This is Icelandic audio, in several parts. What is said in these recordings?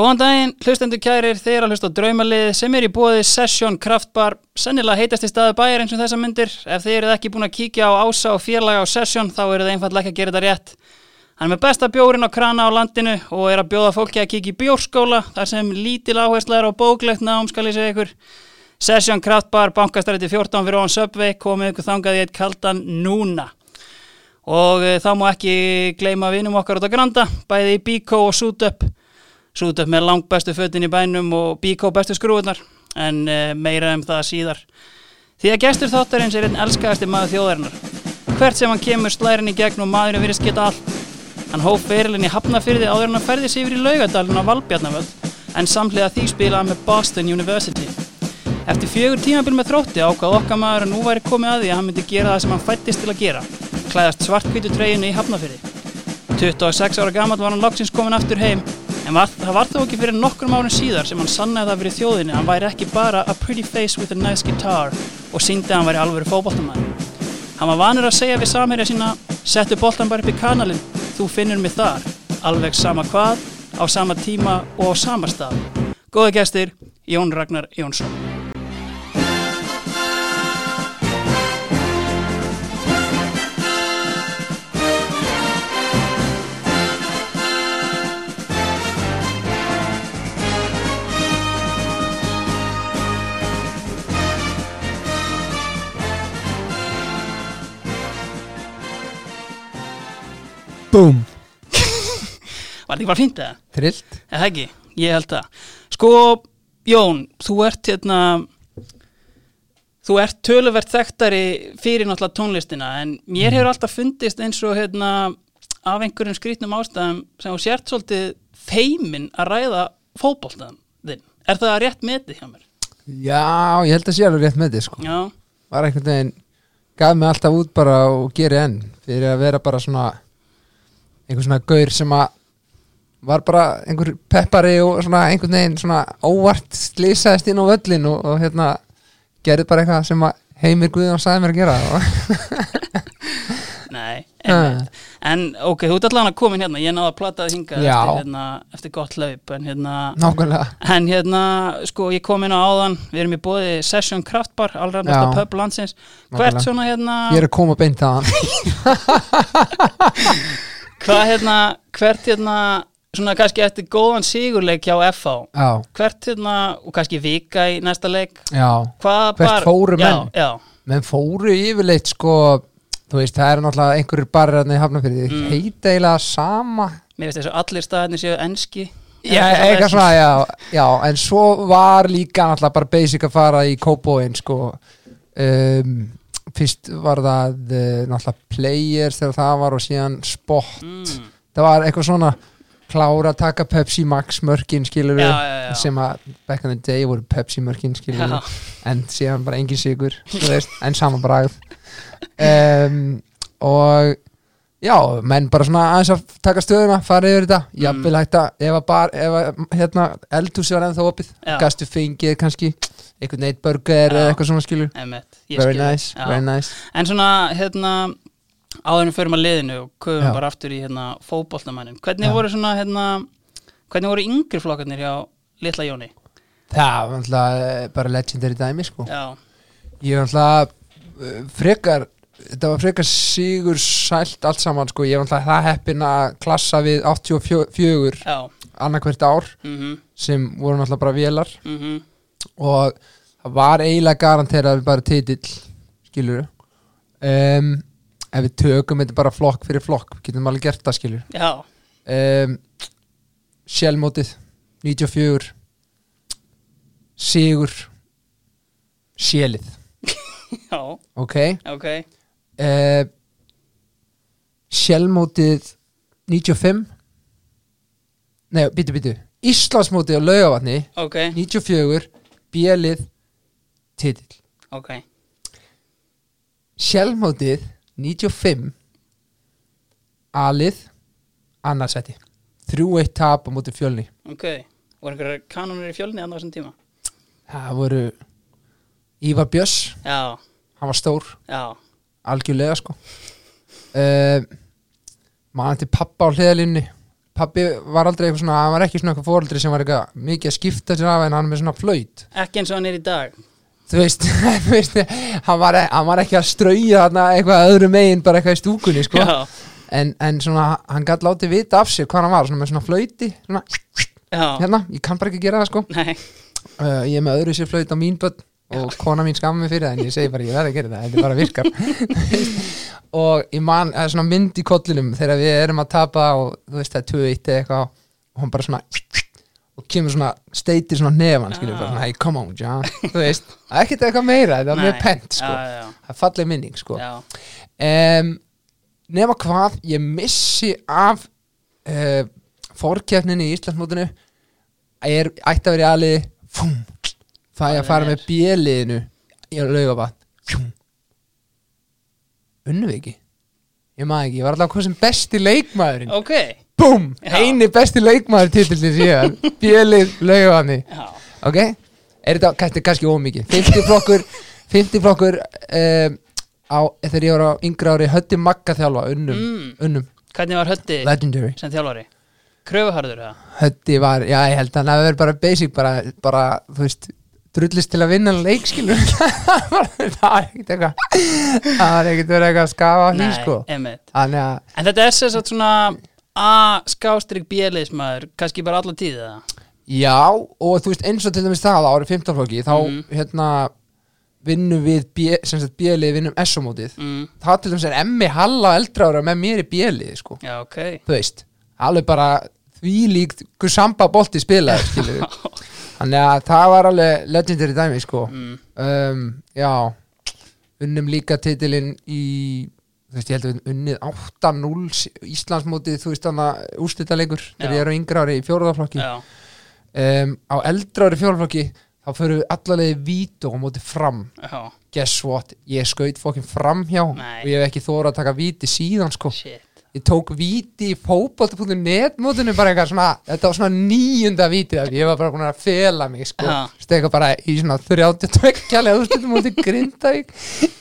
Góðan daginn, hlustendur kærir, þeir að hlusta á draumalið sem er í bóði Session Kraftbar, sennilega heitast í staði bæjar eins og þessa myndir. Ef þeir eru ekki búin að kíkja á ása og félaga á Session þá eru þeir einfallega ekki að gera þetta rétt. Hann er með besta bjórin á krana á landinu og er að bjóða fólki að kíkja í bjórskóla þar sem lítil áhersla er á bóklegt nám skal ég segja ykkur. Session Kraftbar, bankastrætti 14 fyrir ofan Subway, komið ykkur þangað í eitt kaldan núna. Og e, þá má ekki gleyma vinum okkar út á Granda, bæði í Bíkó og Sútöpp Sútöpp með langt bestu fötin í bænum og Bíkó bestu skrúðunar en e, meira um það síðar. Því að gestur þáttarins er einn elskaðasti maður þjóðarinnar. Hvert sem hann kemur slærin í gegn og maðurinn virðist geta allt. Hann hóf ferilinn í Hafnafyrði áður en hann ferði sig yfir í laugadalinn á Valbjarnavöld en samlega því spilaði með Boston University. Eftir fjögur tímabil með þrótti ákvað okkar maður að nú væri komið að því að hann myndi gera það sem hann fættist til að gera. Klæðast svartkvítu treyjunu í Hafnafyrði. 26 ára gammal var hann loksins komin aftur heim en var, það var þó ekki fyrir nokkrum árun síðar sem hann sannaði það fyrir þjóðinni hann væri ekki bara a pretty face with a nice guitar og síndi að hann væri alveg fókbóltamæður. Hann var vanur að segja við samherja sína settu boltan bara upp í kanalinn, þú finnur mig þar, alveg sama hvað, á sama tíma og á sama stað. Góði gestir, Jón Ragnar Jónsson. Búm Var þetta ekki bara fínt eða? Trillt Eða ekki? Ég held það. Sko, Jón, þú ert hérna, þú ert töluvert þekktari fyrir náttúrulega tónlistina en mér hefur alltaf fundist eins og hérna af einhverjum skrítnum ástæðum sem þú sért svolítið feimin að ræða fótboltaðum þinn. Er það rétt metið hjá mér? Já, ég held að sé alveg rétt með þið sko Já, Var einhvern veginn Gaf mig alltaf út bara og geri enn Fyrir að vera bara svona Einhver svona gaur sem að Var bara einhver peppari og svona einhvern veginn svona óvart slýsaðist inn á völlin og, og hérna gerði bara eitthvað sem að Heimir Guðjón sagði mér að gera nei. Einmitt. En ok, þú ert allan að komin hérna, ég náða að hingað Já. eftir, hérna, eftir gott laup en hérna En hérna, sko, ég kom inn á áðan, við erum í bóði Session Kraftbar, allra næsta pub landsins. Hvert Nákvæmlega. svona hérna, Ég er að koma beint að hann hvað hérna, hvert hérna, svona kannski eftir góðan sigurleik hjá FH, Já, hvert hérna, og kannski vika í næsta leik, já. Hvert fóru menn? Já, menn fóru yfirleitt sko þú veist, það eru náttúrulega einhverjir hérna í hafnafyrði, Mm. heita eiginlega sama. Mér finnst þess að allir staðinni séu enski. já, eitthvað svona, já, já en svo var líka náttúrulega bara basic að fara í kópóin sko. Um, fyrst var það uh, náttúrulega players þegar það var og síðan spot. Mm, það var eitthvað svona klára að taka Pepsi Max mörkin skilur já. sem að back in the day voru Pepsi mörkin skilur Já, en síðan bara engin sigur en sama bragð. Um, og já, menn bara svona aðeins að taka stöðuna, fara yfir þetta Mm. jafnvel hægt að, ef að bara ef að, hérna, eldhúsi var ennþá opið Já. gastu fengið kannski einhvern neitt burger eða eitthvað svona skilur einmitt, ég very skil nice, Já. very nice En svona, hérna, áðurinn fyrir maður liðinu og köfum Já. bara aftur í hérna fótboltamannin. Hvernig Já. voru svona, hérna, hvernig voru yngri flokkarnir hjá Litla Jóni? það var alltaf bara legendary dæmi sko Já, ég var alltaf uh, frekar þetta var frekar sigur sælt allt saman sko, ég var alltaf það heppin að klassa við 84 já, annarkvært ár mhm, sem voru náttúrulega bara vélar. Mhm, og það var eiginlega garanterað bara titill skilur um, ef við tökum þetta bara flokk fyrir flokk getum alveg gert það skilur um, sjálfmótið 94 sigur sjælið já, ok? Ok, uh, sjálfmótið 95 nei, býtu, býtu Íslandsmótið á laugavatni ok, 94 bjelið titill. Ok, sjálfmótið 95 alið annarsæti 3-1 tap á móti fjölni. Ok. Voru einhverjar kanonir í fjölni annað þessum tíma? það voru Ívar Björs, Já, hann var stór. Já, algjörlega sko. Uh, maður til pappa á hliðalínni pappi var aldrei eitthvað svona, hann var ekki svona eitthvað fóreldri sem var eitthvað mikið að skipta sér af en hann með svona flöyt Ekki eins og hann er í dag. Þú veist, þú veist hann, var, hann var ekki að strauja eitthvað öðru megin bara eitthvað í stúkunni sko. En, en svona hann gæti látið vita af sér hvað hann var svona með svona flöyti svona, hérna, ég kann bara ekki gera það sko. Uh, ég er með öðru sér flöyt á mín börn og kona mín skamma mig fyrir það en ég segi bara ég verði að gera það, þetta bara virkar og ég man, það er svona mynd í kollinum þegar við erum að tapa og þú veist það er 2-1 eða eitthvað og hann bara svona og kemur svona steitir svona nefan skilur bara svona, hey come on John. Þú veist, það er ekkert eitthvað meira, þetta er mjög pent sko, Já, já, það er falleg minning sko. Um, nema hvað ég missi af uh, fórkeppninni í Íslandsmótinu ætti að vera í aðliði fum, það er að fara með bjöliðinu í laugabann unnum við ekki? Ég maður ekki, ég var alltaf hvað sem besti leikmaðurinn. Ok. Já. eini besti leikmaður titillin síðan, bjölið laugabanni ok, er þetta kannski, kannski ómikið 50 flokkur 50 flokkur um, á, þegar ég var á yngra ári hötti magga þjálfa unnum, Mm. unnum. Hvernig var Hötti legendary. sem þjálfari? Kröfuharður það? hötti var, já ég held að hann hafi verið bara basic bara, bara þú veist drullist til að vinna leikskilur það var ekkert eitthvað það var ekkert verið eitthvað að skafa á því sko. En þetta er sér satt svona A skástrík bjöliðismæður kannski bara alla tíð eða? Já, og þú veist eins og til dæmis það árið 15 flokki, þá Mhm. hérna vinnum við bjelið, vinnum S-mótið. Mm, það til dæmis er emmi halla eldra ára með mér í bjelið, sko, já, ok. Þú veist alveg bara því líkt hvað samba bolti spilaði, skilur þannig að það var alveg legendary dæmi, sko. Mm, um, já. Unnum líka titilinn í þú veist, ég held að við unnið 8-0 Íslandsmótið, þú veist, þannig að úrstættalegur þegar ég er á yngra ári í fjóruðaflokki Já, um, á eldra ári fjólflokki þá förum við allavega í vítu og móti fram. Já, guess what, ég skaut fokkin fram hjá Nei. og ég hef ekki þóra að taka víti síðan sko, shit ég tók víti í fótbolta.net mótinu bara eitthvað svona þetta var svona níunda víti af ég var bara búin að fela mig sko. Já. steka bara í svona 32 kjælega úrslutum móti Grindavík.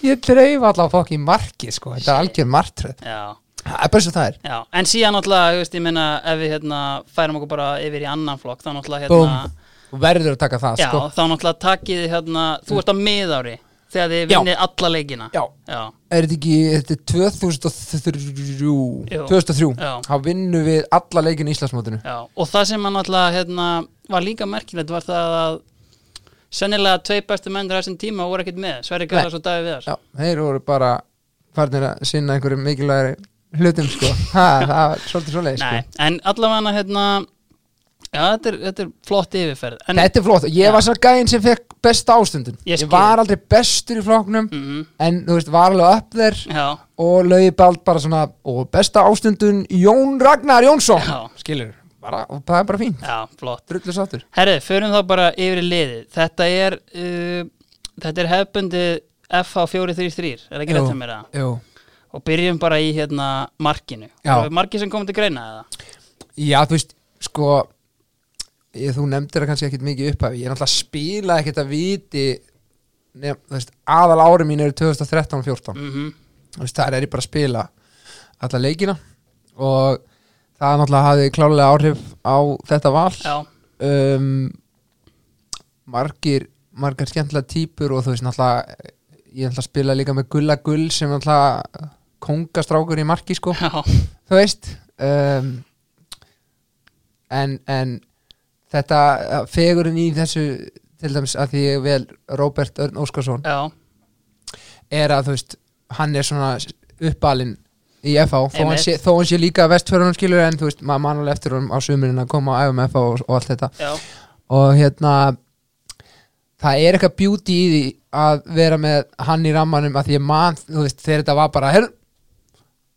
Ég dreif allavega fokkin marki sko. Þetta er algjör martröð, það er bara svo það er. Já, en síðan náttúrulega, þú veist, ég meina ef við hérna færum okkur bara yfir í annan flokk þá náttúrulega hérna, þú verður að taka það já, sko. þá takið þið hérna, þú ert á miðári þegar þið vinnið alla leikina? Já, já, er þetta ekki, þetta er 2003 Jú. 2003, Já. þá vinnum við alla leikinu í Íslandsmótinu. Já, og það sem hann náttúrulega hérna, var líka merkilegt var það að sennilega tvei bestu menn þessum tíma voru ekkert með, Sverri Garðars og Davíð Viðars. Já, þeir voru bara farnir að sinna einhverjum mikilvægri hlutum sko, ha, það var svolítið svoleið sko. Nei, en allavega hérna já, þetta er, þetta er flott yfirferð en, Þetta er flott, ég Já. var svo gæinn sem fekk besta ástundun Ég Ég var aldrei bestur í flokknum mm, en þú veist, var alveg upp þér já, og lauði bald bara svona og besta ástundun Jón Ragnar Jónsson Já. skilur, bara, og það er bara fínt já, flott drullu sáttur Herrið, förum þá bara yfir í liðið Þetta er uh, Þetta er hefbundið FH 433 Er ekki Jú. rétt hjá mér það? Jú. Og byrjum bara í hérna markinu Já. Og Markið sem komið til greina eða? Já, þú veist, sko ég, þú nefndir það kannski ekkit mikið upphæfi ég er náttúrulega að spila ekkit að viti nefn, veist, aðal ári mín eru 2013 og 14 Mm veist, þar er ég bara að spila alla leikina og það náttúrulega hafði klálega áhrif á þetta val. Um, margir margar skemmtilega típur og þú veist náttúrulega ég náttúrulega spila líka með Gulla Gull sem náttúrulega kongastrákur í marki sko. Já, þú veist um, en, en þetta uh, fegurinn í þessu til dæmis að því ég vel Róbert Örn Óskarsson já, er að þú veist hann er svona uppalinn í FH þó hann, sé, þó hann sé líka vestfjörðunum skilur en þú veist maður mannulega eftir honum á sumurinn að koma á æfum FH og, og allt þetta. Já, og hérna það er eitthvað beauty í því að vera með hann í rammanum að því ég man, þú veist, þegar þetta var bara herru,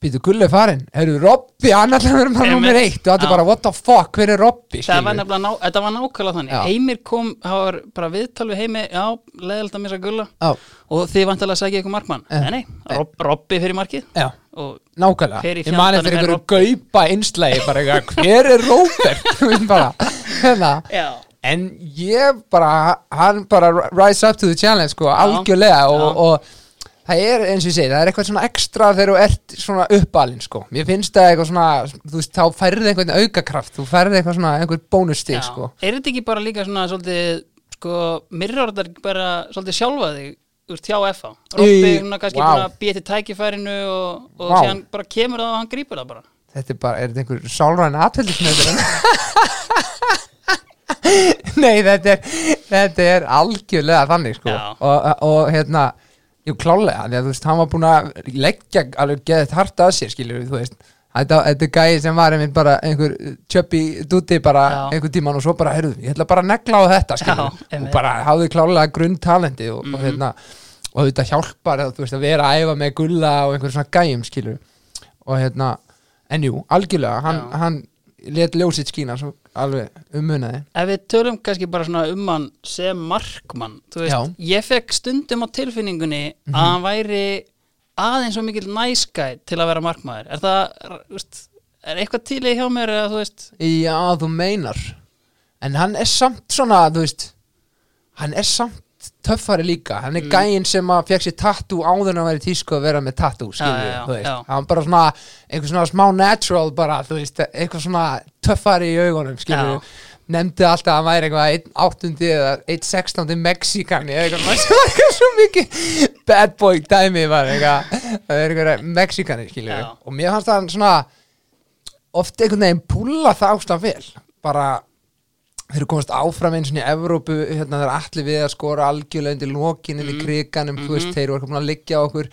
býtu gullu farin herru, Robby, vera með Einmitt. nummer eitt. Og allir Já. bara, what the fuck, hver er Robby Það var nefnilega, þetta var nákvæmlega þannig. Já. Heimir kom, það var bara viðtal við Heimi. Já, leðilt að missa gulla. Já, Og þið vantilega að segja ykkur markmann? Eh. Nei, nei, Rob, Robby fyrir markið. Já, nákvæmlega. ég man fjandanum eftir er einhverju gaupa einslægi bara eitthvað, hver er Robert? Bara, hérna. En ég bara, hann bara rise up to the challenge sko, algjörlega. Og, og það er eins og ég segi, það er eitthvað svona ekstra þegar þú ert svona uppalinn sko. mér finnst það eitthvað svona þú veist, þá færði einhvern aukakraft þú færði eitthvað svona, einhvern bónustig Já. sko. Er þetta ekki bara líka svona svolítið sko, mirror þetta bara svolítið sjálfa þig úr hjá FA Robbi Í- svona kannski býja til tækifærinu og, og Vá. síðan bara kemur það og hann grípur það bara þetta er bara, er þetta einhver sálræn aðtöldisnöður nei, þetta er þetta er algjörlega þannig sko. Og, og hérna jú, klálega, því að þú veist, hann var búin að leggja alveg geðið hart að sér skilur þú veist, þetta, er gæði sem var einmitt bara einhver tjöppi dúti bara Já. einhver tíman og svo bara, heyrðu, ég ætla bara að negla á þetta skilur, Já, og bara hafði klálega grunntalenti og, Mhm. og hérna og þetta hjálpar þú veist, að vera að æfa með gulla og einhver svona gæjum skilur og hérna, en jú, algjörlega hann, hann let ljósitt skína svo alveg ummunaði Ef við tölum kannski bara svona um hann sem markmann, þú veist, Já. Mhm. ég fekk stundum á tilfinningunni að hann væri aðeins svo mikill næskæð til að vera markmaður. Er það, veist, er eitthvað til í hjá mér eða þú veist, Já, þú meinar En hann er samt svona, þú veist Hann er samt töffari líka Hann er Mm. gæinn sem að fekk sér tattoo áður en að vera í tísku að vera með tattoo já, já, þú veist já. Hann bara svona, einhver svona smá natural bara, þú veist, eitthvað svona töffari í augunum, skilur Já. Nefndi alltaf að hann væri eitthvað 1.8. eða 1.16. Mexikani eða eitthvað, það var svo mikið bad boy dæmi var eitthvað það er eitthvað Mexikani, skilur Já. og mér fannst það svona oft einhvern veginn púla það ástæðan vel bara þeir eru komast áfram eins og í Evrópu hérna þeir allir við að skora algjörlega undir lokin inn í kriganum, þú veist, þeir voru búin að liggja okkur.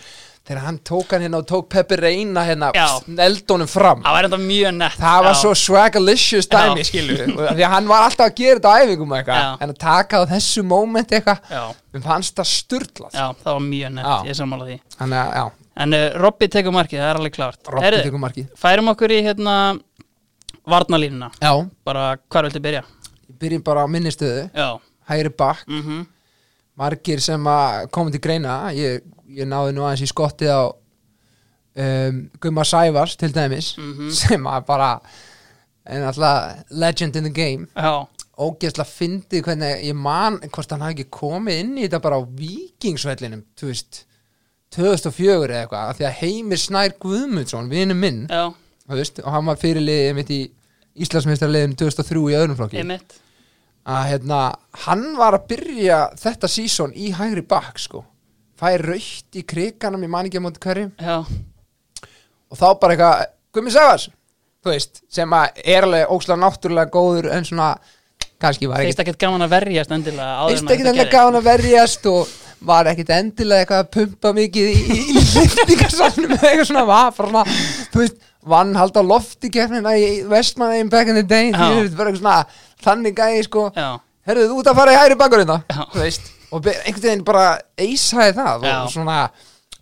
Þegar hann tók hann hérna og tók Peppi Reina hérna, Já. neldónum fram. Það var enda mjög nett. það var Já. svo swagalicious dæmi því að hann var alltaf að gera þetta á æfingum en að taka á þessu moment eitthvað, mér fannst það sturlað. Já, það var mjög nett, ég sammála því. já, En uh, Robby tekur markið, það er alveg klárt. Robby tekur markið. Færum okkur í hérna varnalínuna, já, bara hvar viltu byrja? Byrjum bara á minni stöðu. Já, hægri bakk, mhm, margir sem að koma til greina ég, ég náði nú aðeins í skottið á um, Gumma Sævars til dæmis Mhm. sem að bara en alltaf legend in the game. Já, ógeðslega fyndið hvernig ég man hvort hann hafi ekki komið inn í þetta bara á vikingsvellinum þú veist 2004 eða eitthvað því að Heimir Snær Guðmundsson vinur minn já, og hann var fyrirliðið mitt í Íslandsmeistarliðin 2003 í öðrum flokki. Að hérna, hann var að byrja þetta sísón í hægri bakk sko, fær raukt í kriganum ég man ekki á móti hverju Já, og þá bara eitthvað, Sævars þú veist, sem er alveg óslega náttúrulega góður en svona kannski var feist ekkit ekkert gaman að verjast endilega ekkit þetta endilega gáðan að verjast og var ekkit endilega eitthvað að pumpa mikið í, í liftingarsannum eða eitthvað svona, var svona, þú veist, vann halda á lofti kefnina í Vestmannein back in the day, svona, þannig gæði, sko, herruðu, þú ert að fara í hægri bakurinn og einhvern veginn bara eisaði það Já. og svona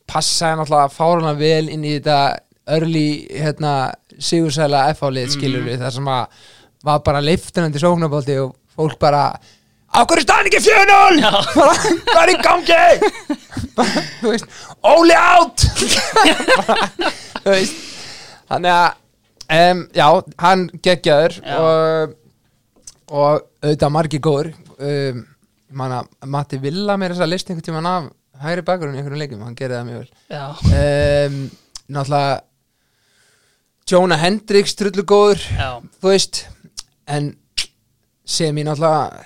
passaði náttúrulega fárana vel inn í þetta örli, hérna, sigursæla F-álið, skilur Mhm. við, það sem að var bara leiftunandi sóknabólti og fólk bara á hverju staðan ekki 4-0 Já. bara, hvað er í gangi? Óli átt þú veist þannig að um, já, hann geggjaður og, og auðvitað margir góður um, manna, Matti Villa mér þess að list einhvern tímann af hægri bakurinn í einhverjum leikum, hann gerði það mjög vel. Um, náttúrulega Jonah Hendricks trullu góður þú veist en sem ég náttúrulega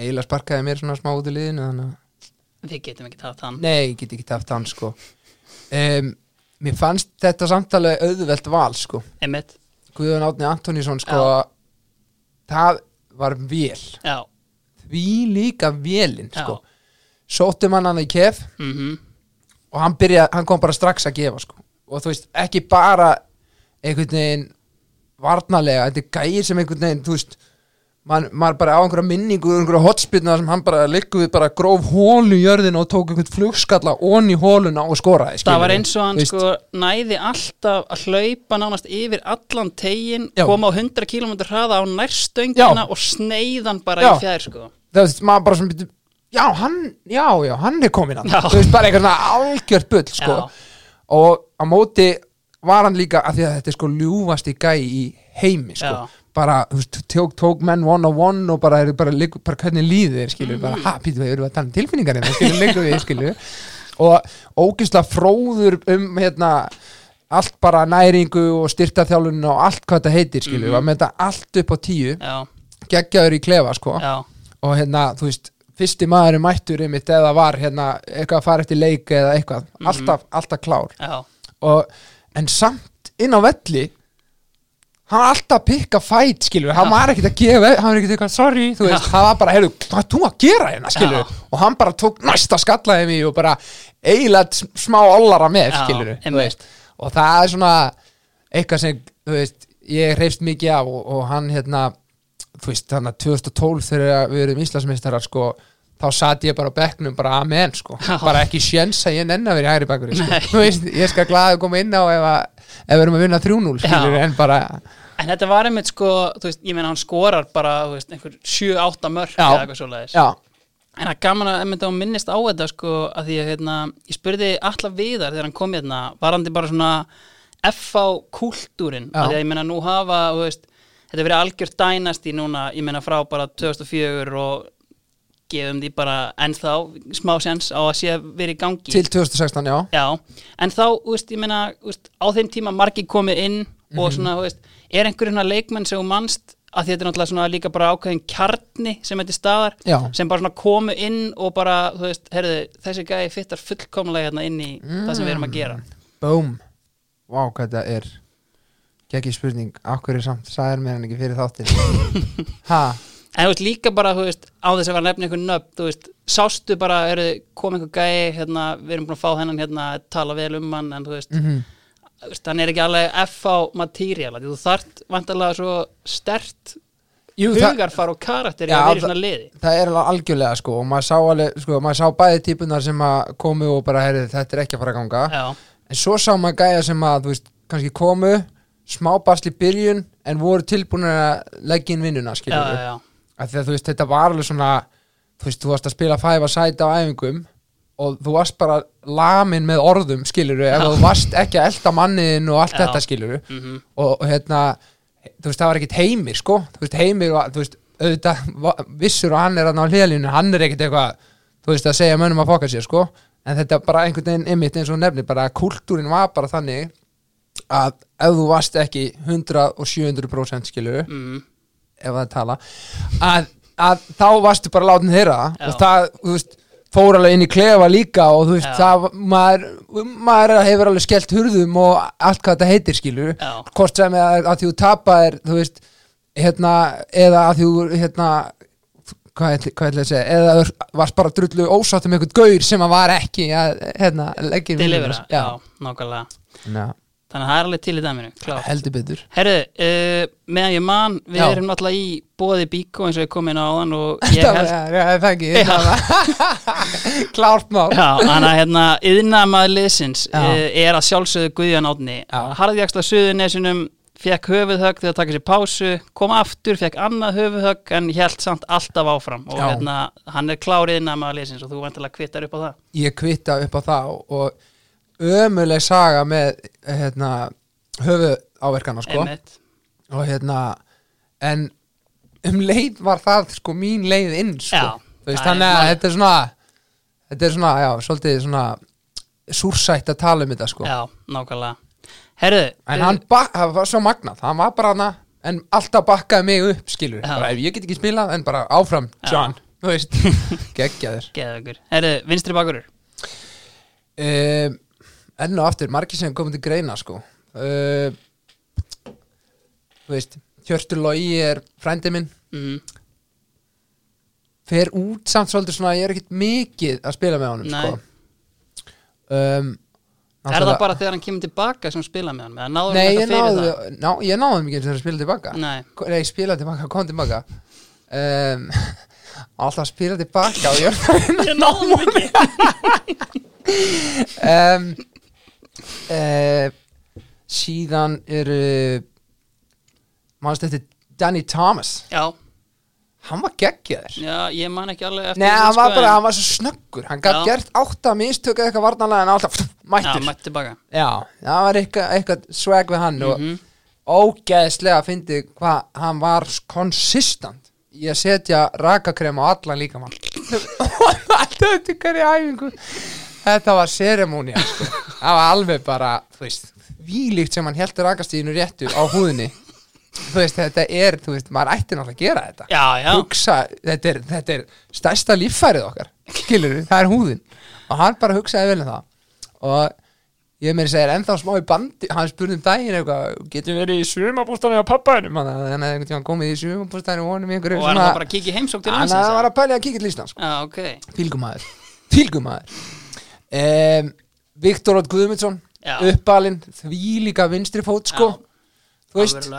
eiginlega sparkaði mér svona smá út í liðinu við getum ekki tatt hann. nei, ég get ekki taft hann sko. Um, mér fannst þetta samtalið auðvelt val sko. Emitt, Guðjón Átni Antonísson sko það var vel já, því líka velinn Já. sko. Sóttum hann hann í kef mhm, og hann, byrja, hann kom bara strax að gefa sko. og þú veist, ekki bara einhvern veginn varnalega, þetta er gæir sem einhvern veginn þú veist, maður bara á einhverja minningu einhverja hotspilna sem hann bara likkuð við bara gróf hólu í jörðina og tók einhvern flugskalla onni hóluna og skoraði það var eins og hann Þú veist, sko næði alltaf að hlaupa nánast yfir allan tegin, koma á 100 km hraða á nærstöngina og sneiðan bara Já. í fjær sko. þú veist, maður bara byrju, já, hann, já, já, hann er komin hann þú veist, bara svona algjört bull sko. Já. og á móti var hann líka að því að þetta er sko ljúfasti gæ í heimi sko. Já. Bara, þú veist, tók, tók menn one on one og bara, er bara, liggur, bara hvernig líður þér skilur, bara, Mhm. ha, pítu, við erum að tala um tilfinningar hérna, skilur, liggur við, skilur og ógislega fróður um hérna allt bara næringu og styrtaþjálun og allt hvað þetta heitir skilju, Mhm. var með þetta allt upp á tíu. Já, geggjaður í klefa sko. Já, og hérna, þú veist, fyrsti maðurinn mættur einmitt eða var hérna eitthvað að fara eftir leik eða eitthvað, Mhm. alltaf, alltaf klár. Já, og, en samt inn á velli hann var alltaf að pikka fæt skilur, hann var ekkert að gefa hann var ekkert eitthvað, sorry, þú veist, hann var bara heyrðu, hvað er þú að gera hérna, skilur Já. og hann bara tók næsta skallaði mig og bara eiginlega smá ollara með, einmitt. og það er svona eitthvað sem, þú veist, ég hreifst mikið af og, og hann hérna þú veist, þannig að 2012 þegar við erum Íslandsmeistarar, sko þá satt ég bara á bekknum, bara amen, sko bara ekki sjens að ég nenni að vera í hægri bakkur sko. Ég skal glaði að koma inn á ef, að, ef við erum að vinna 3-0 skilur, Já. en bara, En þetta var einmitt sko, veist, ég meina hann skorar bara, veist, einhver 7-8 mörk Já. eða eitthvað svoleiðis. En það er gaman að einmitt hún minnist á þetta sko, að því að hérna, ég spurði alla viðar þegar hann kom hérna, varandi bara svona FH kúltúrin, Já. að því að ég meina nú hafa, veist, þetta verið algjört dænast í núna, ég meina frá bara 2004 og gefum því bara ennþá smá sens á að sé að vera í gangi. til 2016, já Já, en þá, veist, ég meina, veist, á þeim tíma margir komið inn Mhm. og svona, þú veist, er einhverjum leikmenn sem þú manst að þetta er náttúrulega líka bara ákveðin kjarni sem þetta staðar, Já. sem bara komu inn og bara, þú veist, heyrðu, þessi gæði fittar fullkomlega hérna inn í það sem við erum að gera. Boom Vá, hvað þetta er Gekki spurning, akkur er samt Sæðir mér hann ekki fyrir þáttin Ha, En þú veist, líka bara, þú veist, á þess að vera að nefna einhver nöfn, þú veist, sástu bara, heyrðu, kom einhver gæði, hérna, við erum búin að fá hennan hérna, tala vel um hann, en þú veist, mhm. þú veist, hann er ekki alveg FH materiál, því þú þart vantarlega svo stert hugarfar og karakter í að vera í svona liði. það er alveg algjörlega sko og maður sá alveg, sko, maður sá bæði típunar sem að komu og bara, heyrðu, þetta er ekki að fara að ganga. Já, en svo sá maður gæja sem að, þú veist, kannski komu smá basli byrjun en voru tilbúin að leggja inn vinnuna, já, skilur að þú veist, þetta var alveg svona þú veist, þú varst að spila fæfa sæta á æfingum og þú varst bara lamin með orðum, skiluru ef þú varst ekki að elda manniðin og allt Já. þetta, skiluru mhm, og, og hérna, þú veist, það var ekkit heimir sko, þú veist, heimir var, þú veist auðvitað, vissur og hann er að ná hlýðalínu hann er ekkit eitthvað, þú veist, að segja mönnum að fokka sér, sko, en þetta bara einhvern veginn ymmit eins og nefnir, bara kultúrin var bara þannig að ef þú varst ekki 100 og 700% skiluru mhm, ef það tala að, að þá varstu bara látin þeirra Já. og það, þú veist, fór alveg inn í klefa líka og þú veist, Já. það, maður, maður hefur alveg skellt hurðum og allt hvað þetta heitir skilur. Já. hvort sem að, að þú tapaðir þú veist, hérna eða að þú, hérna hvað ætli hvað ætli að segja, eða þú varst bara drullu ósátt um einhvern gaur sem að var ekki að, hérna, leggja inn delivera, já, nákvæmlega. Já, Þannig að það er alveg til í dæminu, klart heldur betur. Herðu, uh, meðan ég man, við Já. erum náttúrulega í bóði bíkó eins og ég kom inn á áðan og ég Það held var- já, það er ekki Klárt mál. Já, þannig að hérna, yðnamaður liðsins uh, er að sjálfsögðu Guðjón Átni Já. Harðjaksla Suðunesinum fekk höfuðhögg þegar að taka sér pásu kom aftur, fekk annað höfuðhögg en held samt alltaf áfram. Og Já. hérna, hann er klár yðnamaður liðsins og þú vantilega kvittar upp á það. Ég kvitta upp á það og ömuleg saga með hérna, höfu áverkana sko. Einmitt. og hérna en um leið var það sko mín leið inn sko. Já, veist, þannig að þetta er svona þetta er svona, já, svolítið svona súrsætt að tala um þetta sko. Já, nákvæmlega Herðu, en hann bak, það var svo magnað hann var bara hana, en alltaf bakkaði mig upp skilur, bara ef ég get ekki spilað en bara áfram. John þú veist, geggjaður geðugur Herðu, vinstri bakurur um, enn og aftur, margir sem komið til greina sko. Uh, þú veist Hjörtur Lógi er frændi minn. Mm, fer út samt svolítið svona ég er ekkert mikið að spila með honum sko. Um, Er það bara þegar hann kemur tilbaka sem spila með hann? Eða náður Nei, hann ég það? ná, ég náði mikið sem að spila tilbaka. Nei, Nei, spila tilbaka, kom tilbaka. Um, Alltaf að spila tilbaka og ég hann ekki. Um, uh, Síðan eru Manstu eftir Danny Thomas Já, Hann var geggjaður já, ég man ekki alveg eftir Nei, hann var sko, bara, hann var svo snöggur Hann gætt gert átta mistök eða eitthvað varnanlega en alltaf pff, Já, mættur tilbaka Já, það var eitthvað, eitthvað swag við hann Mhm. og ógeðslega fyndi hvað hann var konsistant í að setja rakakrem á allan líkamann alltaf þetta hverju æfingu þetta var seremónia sko. það var alveg bara þú veist, vílíkt sem hann heldur rakastíðinu réttu á húðinni. Þú veist, þetta er, þú veist, maður ætti náttúrulega að gera þetta. Já, já, hugsa, þetta er, þetta er stærsta líffærið okkar, skilur það er húðin. Og hann bara hugsaði vel um það. Og ég meiri segir ennþá smá í bandi, hann spurði um daginn eitthvað, getur verið í sumabústanni á pappaðinum þannig að hann hefði einhvern tímann komið í sumabústanni og honum í einhverju og var það bara að kíkja í heimsók til hann landsins var að pælja að kíkja til Íslands sko. Já, ok. Fylgumæður, fylgumæður um, Viktor Ótt Guðmundsson uppalinn, því líka vinstri fót sko, Já, þú veist.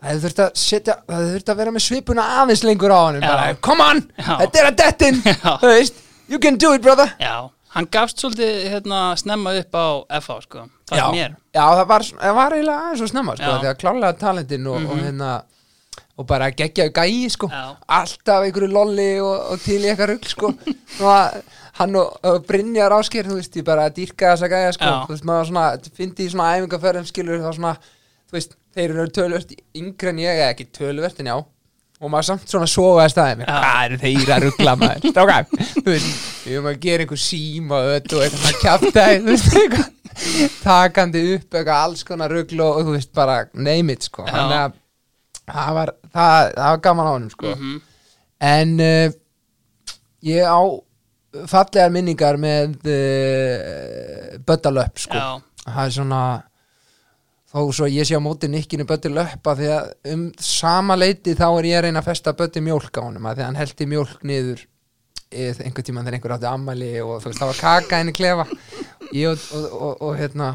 Það hefði þurft að setja, það hefði þurft að vera með svipuna aðeins lengur á hann come on, þetta er að dettin. Þú veist, you can do it brother. Já, hann gafst svolítið hérna, snemma upp á FH sko, það er mér. Já, það var, það var eiginlega aðeins og snemma sko. Mhm. því að klálega talentin og, og hérna og bara geggjaðu gæi sko. Já. alltaf einhverju lolli og, og til í eitthvað rugl sko. Að hann og, og Brynjar Ásker þú veist, ég bara dýrka þessa gæja sko. Já. þú veist, maður svona, fyndi í svona æfingarferðum skilur þá svona, þú veist, þeir eru tölvört yngri en ég, eða ekki tölvört en já. Og maður samt svona sofa að staðið Já. hvað eru þeir að ruggla maður? Strákar, þú veist, við erum að gera einhver síma og þetta og eitthvað kjaftaði þú veist, eitthvað. Takandi upp eitthvað alls konar ruggl og, og þú veist, bara it, sko. Þannig að það var, það, það var gaman á honum, sko. Mhm. en uh, ég á fallegar minningar með uh, Böttalöpp, sko. Já, það er svona þó svo ég sé á móti nikkinu Bötti löppa því að um sama leiti þá er ég að reyna að festa Bötti mjólk á að því að hann heldi mjólk niður eð, einhver tíma þegar einhver átti ammæli og veist það var kaka henni klefa. Ég og, og, og, og hérna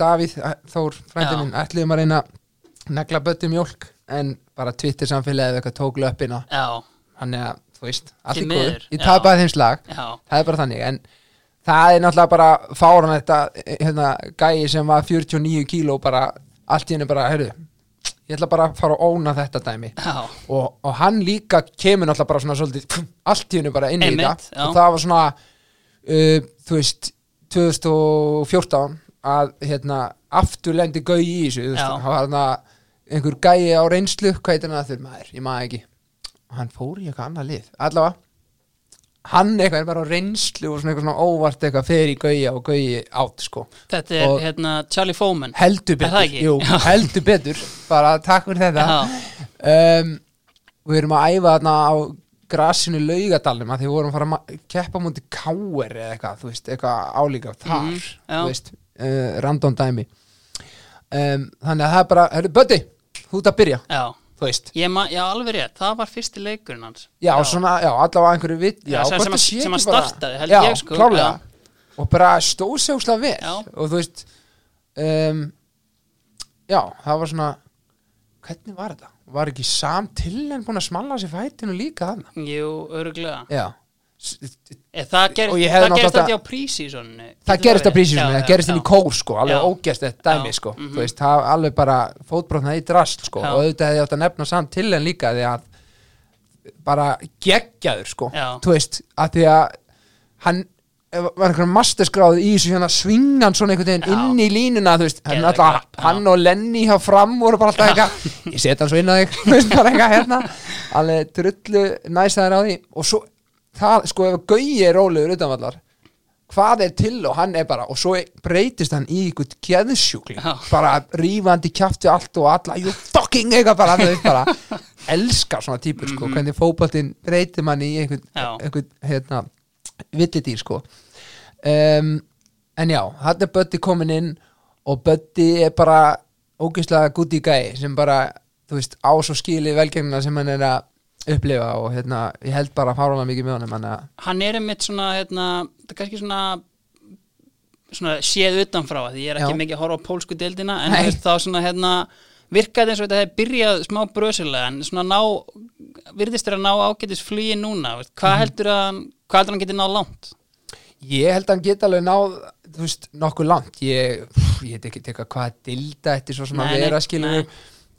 Davíð eh, Þór Já. frændi minn ætliðum að reyna að negla Bötti mjólk en bara Twitter samfélagið eitthvað tók löppina. Já, hann er að þú veist allt Því í góðu. Miður, ég já. tapaði þeim slag. Já. Það er bara þannig en það er náttúrulega bara fáran þetta hérna, gæi sem var 49 kíló bara allt í henni bara heyrðu, ég ætla bara að fara að óna þetta dæmi. Já, og, og hann líka kemur náttúrulega bara svona svolítið allt í henni bara inn í Einmitt, þetta. já. og það var svona uh, þú veist 2014 að hérna aftur lendi gaui í þessu þú veist, Já. hann var hérna einhver gæi á reynslu hvað heitir hann að þurr maður, ég maður ekki. Hann fór í eitthvað annað lið. Allavega hann eitthvað er bara á reynslu og svona eitthvað svona óvart eitthvað fer í gauja og gauji átt sko. Þetta er Og- hérna Charlie Foman heldur betur, jú, heldur betur. Bara takk fyrir þetta. Um, við erum að æfa þarna á grasinu laugadalum að því við vorum að fara að keppa múti káer eða eitthvað, þú veist, eitthvað álíka þar, Mhm, já. þú veist uh, random dæmi. Um, þannig að það er bara, hörru, Böddi þú ert að byrja, já þú veist Ég ma, já, alveg rétt, það var fyrsti leikurinn hans já, svona, já, allavega einhverju vitt já, sem- sem að- sem að startaði, held já, ég, sko, klárlega. já. og bara stóð sig óslega vel Já. og þú veist um, já, það var svona hvernig var þetta? Var ekki Sam Tillen búin að smalla sér fætinu líka þarna? Jú, öruglega Já Það, ger, Og ég hefði það gerist þetta á prísísonu Það gerist að prísisum, það gerist inn í kór sko, alveg ógæst þetta dæmi sko, mhm. þú veist, það alveg bara fótbrotnað í drast sko, Já. og auðvitað hefði átt að nefna Sam Tillen líka því að bara geggjaður sko, Já. þú veist, að því að hann var einhverjum masterskráð í þessu hérna svingan svona einhvern veginn Já. inn í línuna þú veist, hann, alltaf, hann og Lenny hjá fram voru bara alltaf eitthvað ég set hann svo inn að þig, þú veist, bara eitthvað hérna. Alveg drullu næsaður á því. Og svo, það, sko ef Gauji er rólegur utanvallar hvað er til og hann er bara og svo breytist hann í einhvern geðsjúkling Já. bara rífandi kjafti allt og alla you fucking eitthvað bara, veist, bara elskar svona típur sko, hvernig fótboltinn breytir mann í Mhm. Já. einhvern hérna, villidýr sko um, en já, hann er Bötti komin inn og Bötti er bara ógeðslega gutti gæi sem bara, þú veist, á svo skili velgengna sem hann er að upplifa og hérna, ég held bara að fára mikið með honum hann að, Hann er einmitt svona, hérna, það er kannski svona svona séð utanfrá því ég er ekki Já. mikið að horfa á pólsku deildina en Nei. þá svona hérna virkaði eins og þetta hefði byrjað smá brösilega en svona ná virðist þér að ná ágætis flugi núna veist, hvað Mhm. heldur að hvað heldur hann getið náð langt Ég held að hann geta alveg náð þú veist, nokkuð langt ég, ég heit ekki teka hvað að dilda eftir svo Nei, nei, vera skilur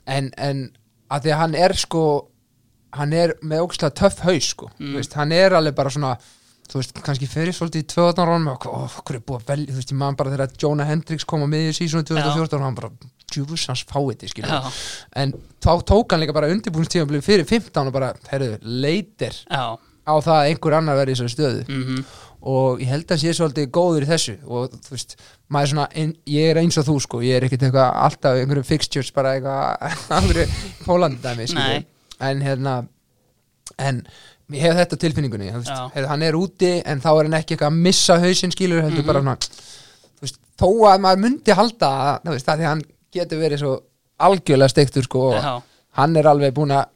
en, en að því að hann er sko hann er með ógstlega töff haus sko, Mm. veist, hann er alveg bara svona þú veist, kannski fyrir svolítið í 12 ára og okkur er búið að velja, þú veist, ég man bara þegar Jonah Hendricks kom á miðju sísonu 2014 og hann bara, djúfus hans fáið skilur, Já, en þá tók hann líka bara undirbúinstíðanblið fyrir 15 og bara, heyrðu, leitir já, á það að einhver annar verði í þessari stöðu. Mm og ég held að sé svolítið góður í þessu. Og þú veist, maður er svona ein, ég er eins og þú sko, ég er ekkert eitthvað alltaf einhverjum fixtures bara eitthvað. en hérna en ég hef þetta tilfinningunni þú veist, hann er úti en þá er hann ekki eitthvað að missa hausinn skilur heldur Mhm. bara svona þú veist, þó að maður myndi halda að, þú veist, að því hann getur verið svo algjörlega steiktur sko og hann er alveg búin að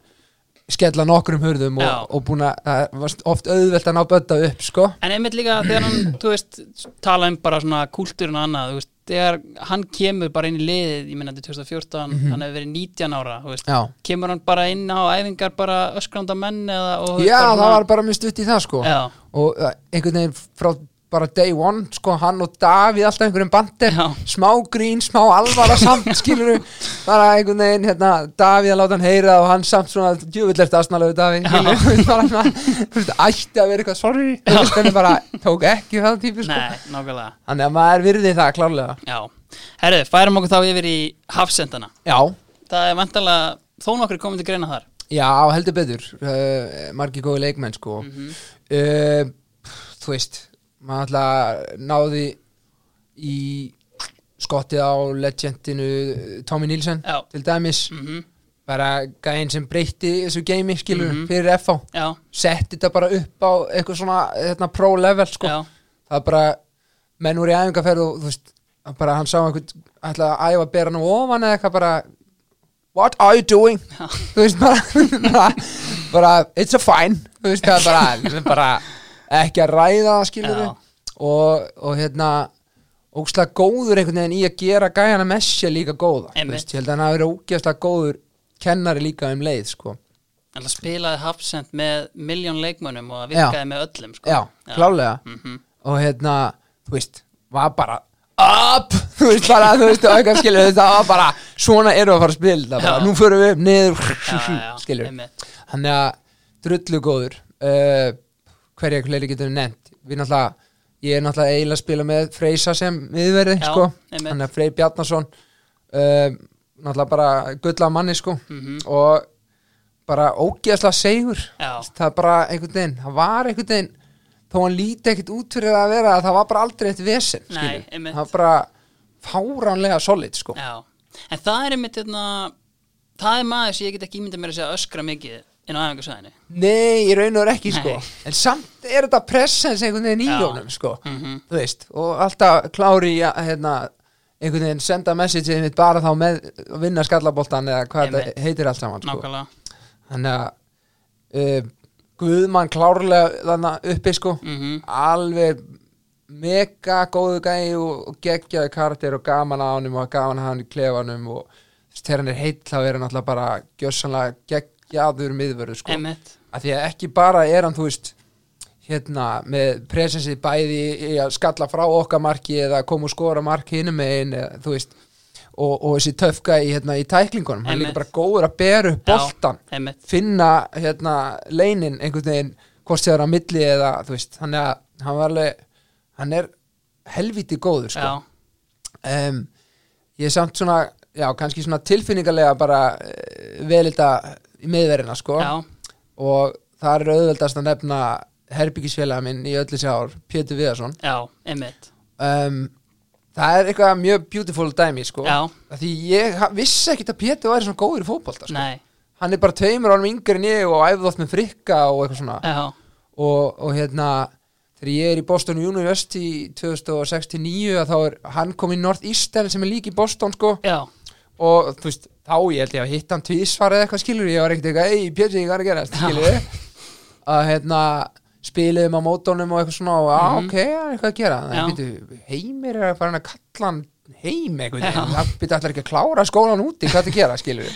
skella nokkrum hurðum Já. og, og búin að það oft auðvelt að ná bötta upp sko En einmitt líka þegar hann, þú veist, tala um bara svona kúltúrin og annað, þú veist, þegar hann kemur bara inn í liðið, ég minna þetta er 2014, hann hefur verið 19 ára, kemur hann bara inn á æfingar bara öskranda menn eða og Já það var bara mjög stutt í það sko. Já, og uh, einhvern veginn frá bara day one sko, hann og Davíð alltaf einhverjum bandir smá grín, smá alvara samt skilur bara einhvern veginn hérna, Davíð að láta hann heyra og hann samt svona djúvillert aðsnalegu Davíð. Bara svona, þú ætti að vera eitthvað sorry, þú veist, en bara tók ekki það típu sko. Nei, nákvæmlega. Þannig að maður virði það klárlega. Já, herðu, færum okkur þá yfir í hafsendana. Já, Það er vantalega þó nokkur komið til greina þar. Já, heldur betur. Uh, margir góði leikmenn sko. Uh, þú veist maður alltaf náði í skottið á legendinu Tommy Nielsen Já, til dæmis. Mhm, bara gæinn sem breytti þessu geimi skilur Mhm. fyrir FH setti þetta bara upp á eitthvað svona hérna, pro level sko. Já, það er bara menn voru í æfingarferð og þú veist bara hann sá einhvern ætla að æfa að bera nú ofan eða eitthvað bara what are you doing? Þú veist bara, bara, it's a fine. Þú veist það bara, bara ekki að ræða það skilur Já. og, og hérna ógslag góður einhvern veginn í að gera gæjana messi líka góða. Veist, ég held að hann hafi verið ógeðslega góður kennari líka um leið sko. Alltaf spilaði hafsend með miljón leikmönnum og það virkaði með öllum sko. já, klálega Mhm. og hérna, þú veist, var bara up, þú veist bara, þú veist, og eitthvað skilur, það var bara svona eru að fara að spila, bara, Já. nú förum við upp niður, Já, já, já, skilur þannig að drullu góður. Uh, hverja hverju getur nefnt. Við náttúrulega, ég er náttúrulega eiginlega að spila með Freysa sem miðverði, sko. þannig að Frey Bjarnason uh, náttúrulega bara gulla manni, sko. Mhm. og bara ógeðslega segur Já. það er bara einhvern veginn, það var einhvern veginn þó hann líti ekkert út fyrir að vera það var bara aldrei eitt vesen Nei, það var bara fáránlega solid sko. En það er einmitt hérna, það er maður sem ég get ekki ímyndað mér að segja öskra mikið inn á æfingarsæðinu nei, í raun og er ekki sko. En samt er þetta presens einhvern veginn í Já. honum sko. Mhm. þú veist, og alltaf klári í að hérna, einhvern veginn senda message mitt bara þá með að vinna skallaboltan eða hvað þetta heitir allt saman sko. Þannig að uh, Guðmann klárlega þannig uppi sko Mhm. alveg mega góðu gæi og, geggjaði karakter og gaman á honum og gaman að hann í klefanum og þegar hann er heill þá er hann alltaf bara gjössanlega geggjaður miðvörðu sko. Einmitt, að því að ekki bara er hann þú veist hérna með presensið bæði í að skalla frá okkar marki eða koma og skora marki hinum megin eða, þú veist og, og þessi töfka í, hérna, í tæklingunum. Hann er líka bara góður að bera upp boltan einmitt. finna hérna leinin einhvern veginn hvort sér á milli eða þú veist hann er, hann var alveg hann er helviti góður sko. Um, ég er samt svona já, kannski svona tilfinningarlega bara uh, vel þetta í miðverina sko. Já, og það er auðveldast að nefna herbyggisfélaga minn í öllu sér ár Pétur Viðarsson. Já, einmitt. Um, það er eitthvað mjög beautiful dæmi sko. Já. Af því ég ha- vissi ekkit að Pétur væri svona góður í fótbolta sko. Nei, hann er bara tveimur ánum yngri en ég og æfði oft með frikka og eitthvað svona. Já, og, og hérna þegar ég er í Boston University 2069 að þá er hann kom í Northeastern sem er líka í Boston sko. Já, og þú veist, þá ég held ég að hitta hann tvísvar eða eitthvað skilur, ég var ekkert eitthvað ei, Pétur, ég var að gera skilur að hérna, spiliðum á mótónum og eitthvað svona og að Mhm. ok, eitthvað að gera. En býtu, heimir er að fara að kalla hann heim eitthvað, það býtu allir ekki að klára skólan úti, hvað það gera, skilur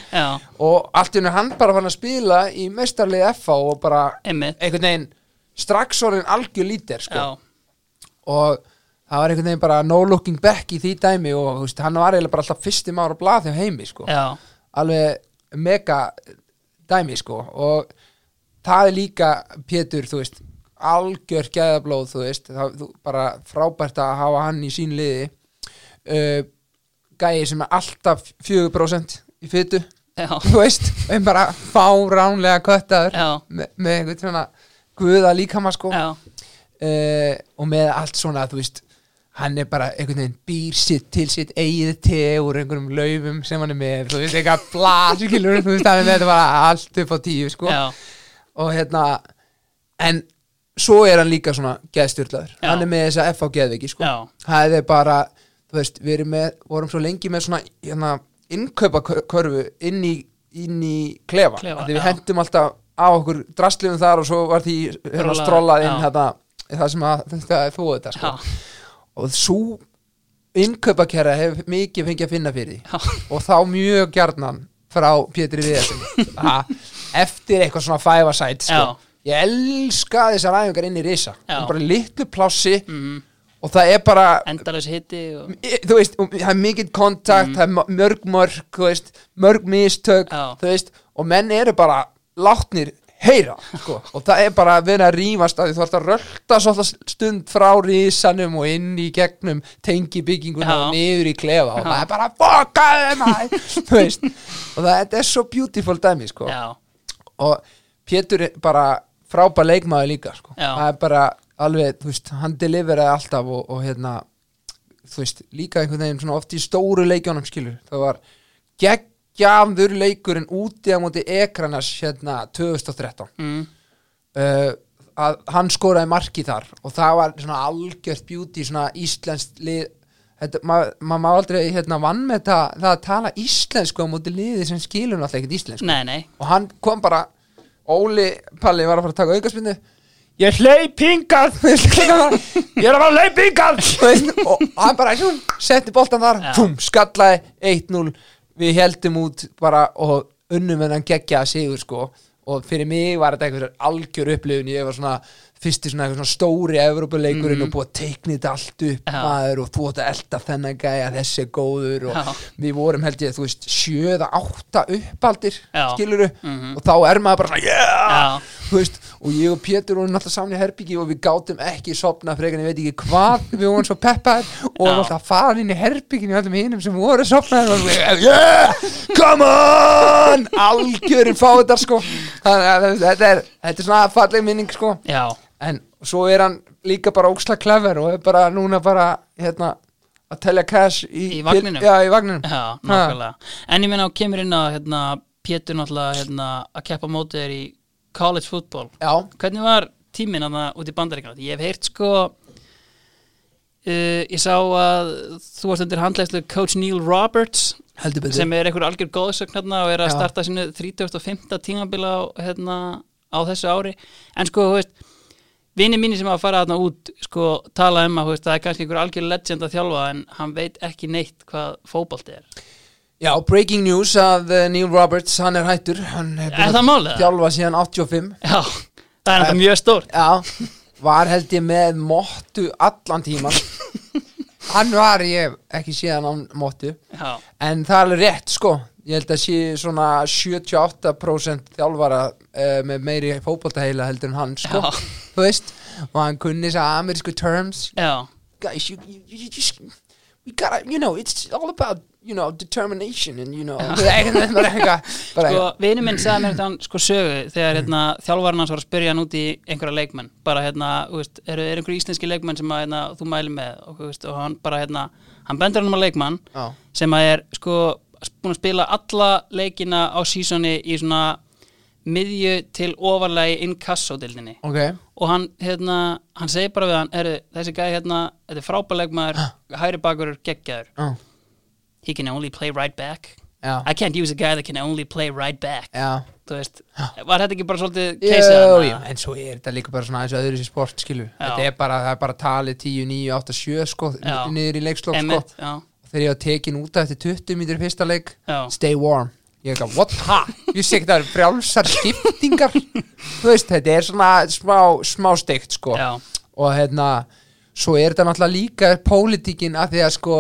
og allt hennu hann bara fann að spila í mestarlið FH og bara einmitt. einhvern veginn strax orðin algjör lítir sko. Og það var einhvern veginn bara no looking back í því dæmi og veist, hann var eiginlega bara alltaf fyrsti maður að blaða þegar heimi sko. já, alveg mega dæmi sko. Og það er líka Pétur, þú veist algjör gæðablóð, þú veist. Það, þú, bara frábært að hafa hann í sín liði. Uh, gæði sem er alltaf 4% í fytu já, þú veist, en bara fáránlega köttaður já, með, einhvern svona guða líkama sko. Uh, og með allt svona þú veist hann er bara einhvern veginn býr sitt til sitt eigið te úr einhverjum laufum sem hann er með þú veist eitthvað blaskilur þú veist hann er með þetta bara allt upp á tíu sko. Og hérna en svo er hann líka svona geðstyrlaður Já. hann er með þessa F á geðviki sko. Það er bara þú veist við erum með vorum svo lengi með svona hérna innkaupa körfu inn í, inn í klefa, Klefa, við hendum alltaf á okkur drastlifum þar og svo var því hérna strollað inn hérna það sem að þetta er þú þetta sko. Já, og svo innkaupakerra hefur mikið fengið að finna fyrir því. Og þá mjög gjarnan frá Pétri Viðarsin eftir eitthvað svona five a side sko. Ég elska þessar æfingar inn í risa. Bara litlu plássi mm, og það er bara endalaus hitti og, þú veist, og það er mikið kontakt það er mörg mörg, þú veist mörg mistök, Já. þú veist. Og menn eru bara látnir heyra, sko, og það er bara að vera að rífast að þú ert að rölda svolítið stund frá risanum og inn í gegnum tengi bygginguna og niður í klefa og það er bara þú veist. Og það er svo beautiful dæmi, sko. Og Pétur er bara frábær leikmaður líka sko. Það er bara alveg, þú veist, hann deliveraði alltaf og, og hérna þú veist, líka einhvern veginn svona oft í stóru leikjónum skilur, það var geggjaður leikurinn úti á móti Ekranas hérna 2013 mm, uh, að hann skoraði marki þar og það var svona algjört beauty svona íslenskt lið. Þetta, maður ma má aldrei hérna vann með það, það að tala íslensku á móti liði sem skilur náttúrulega ekkert íslensku. Nei, nei. Og hann kom bara Óli Palli var að fara að taka aukaspinnu ég hleyp hingað! Ég er að fara að hleyp hingað! Og hann bara setti boltan þar Já. fum, skallaði 1-0 við heldum út bara og unnum en hann geggjaði sigur sko og fyrir mig var þetta einhver algjör upplifun ég var svona fyrsti svona, eitthvað svona stóri Evrópuleikurinn og búið að teikna þetta allt upp. Já. maður og þú átt að elda þennan gæja þessi er góður og Já. við vorum held ég þú veist sjöða átta uppaldir Já. skiluru Mhm. og þá er maður bara svona yeah! Veist, og ég og Pétur vorum alltaf saman í herbyggi og við gátum ekki sopna frekar en ég veit ekki hvað við vorum svo peppaðir og vorum Já. alltaf fara inn í herbygginu öllum hinum sem voru sopnaðir og við, yeah, come on! Algjörin fá þetta sko. Þannig að þetta er, þetta er svona falleg minning sko. Já, en svo er hann líka bara óksla clever og er bara núna bara hérna að telja cash í, Í vagninum? já, í vagninum. Já, En ég meina á kemur inn að hérna, Pétur náttúrulega hérna, að keppa mótið þér í college football já, Hvernig var tíminn hann út í bandaríkjana? Ég hef heyrt sko uh, Ég sá að þú varst undir handlæslu coach Neil Roberts sem er einhver algjör góðsögn hérna og er að Já. starta sinu 35. tímabila á, hérna, á þessu ári en sko, þú veist vini mínir sem að fara þarna út sko, tala um að það er kannski einhver algjör legend að þjálfa en hann veit ekki neitt hvað fótbolti er Já, breaking news að uh, Neil Roberts, hann er hættur. Hann er það málið? þjálfa síðan 85 Já, það er þetta mjög stórt. Já, var held ég með móttu allan tíman Hann var ég ekki síðan á móttu Já, En það er alveg rétt sko. Ég held að sé svona 78% þjálfara uh, með meiri fótboltaheila heldur en hann sko. Já. Þú veist, og hann kunni þess að amerísku terms. Já, Guys, you, you, you just We gotta, you know, it's all about You know, determination and you know. Sko, vini minn sagði mér þetta sko sögu þegar hérna, þjálfarinn hans var að spyrja hann út í einhverja leikmenn. Bara hérna, þú veist, eru er einhverju íslenski leikmenn sem að, hérna, þú mæli með? Og, veist, og hann bara hérna, hann bendur hann um að leikmann Já. sem að er sko búin að spila alla leikina á sísoni í svona miðju til ofarlegi inkassodildinni Ok, og hann, hérna, hann segir bara við hann er, þessi gæði hérna, þetta er frábæleikmaður hæri bakurur geggjaður. Já, he can only play right back. Já, I can't use a guy that can only play right back. Já þú veist, var þetta ekki bara svolítið Jú, keisið jú, en svo er þetta líka bara svona eins og öðru sér sport, skilur Já. Þetta er bara, það er bara talið 10, 9, 8, 7 sko, Já. niður í leikslokk sko. Emmett, já, þegar ég var tekin út af eftir 20 mítur fyrsta leik já, Stay warm. Ég ekki, what, ha? Ég sé ekki það er frjálsar skiptingar. Þú veist, þetta er svona smá, smá steikt sko. Já, og hérna, svo er þetta náttúrulega líka pólitíkin að því að sko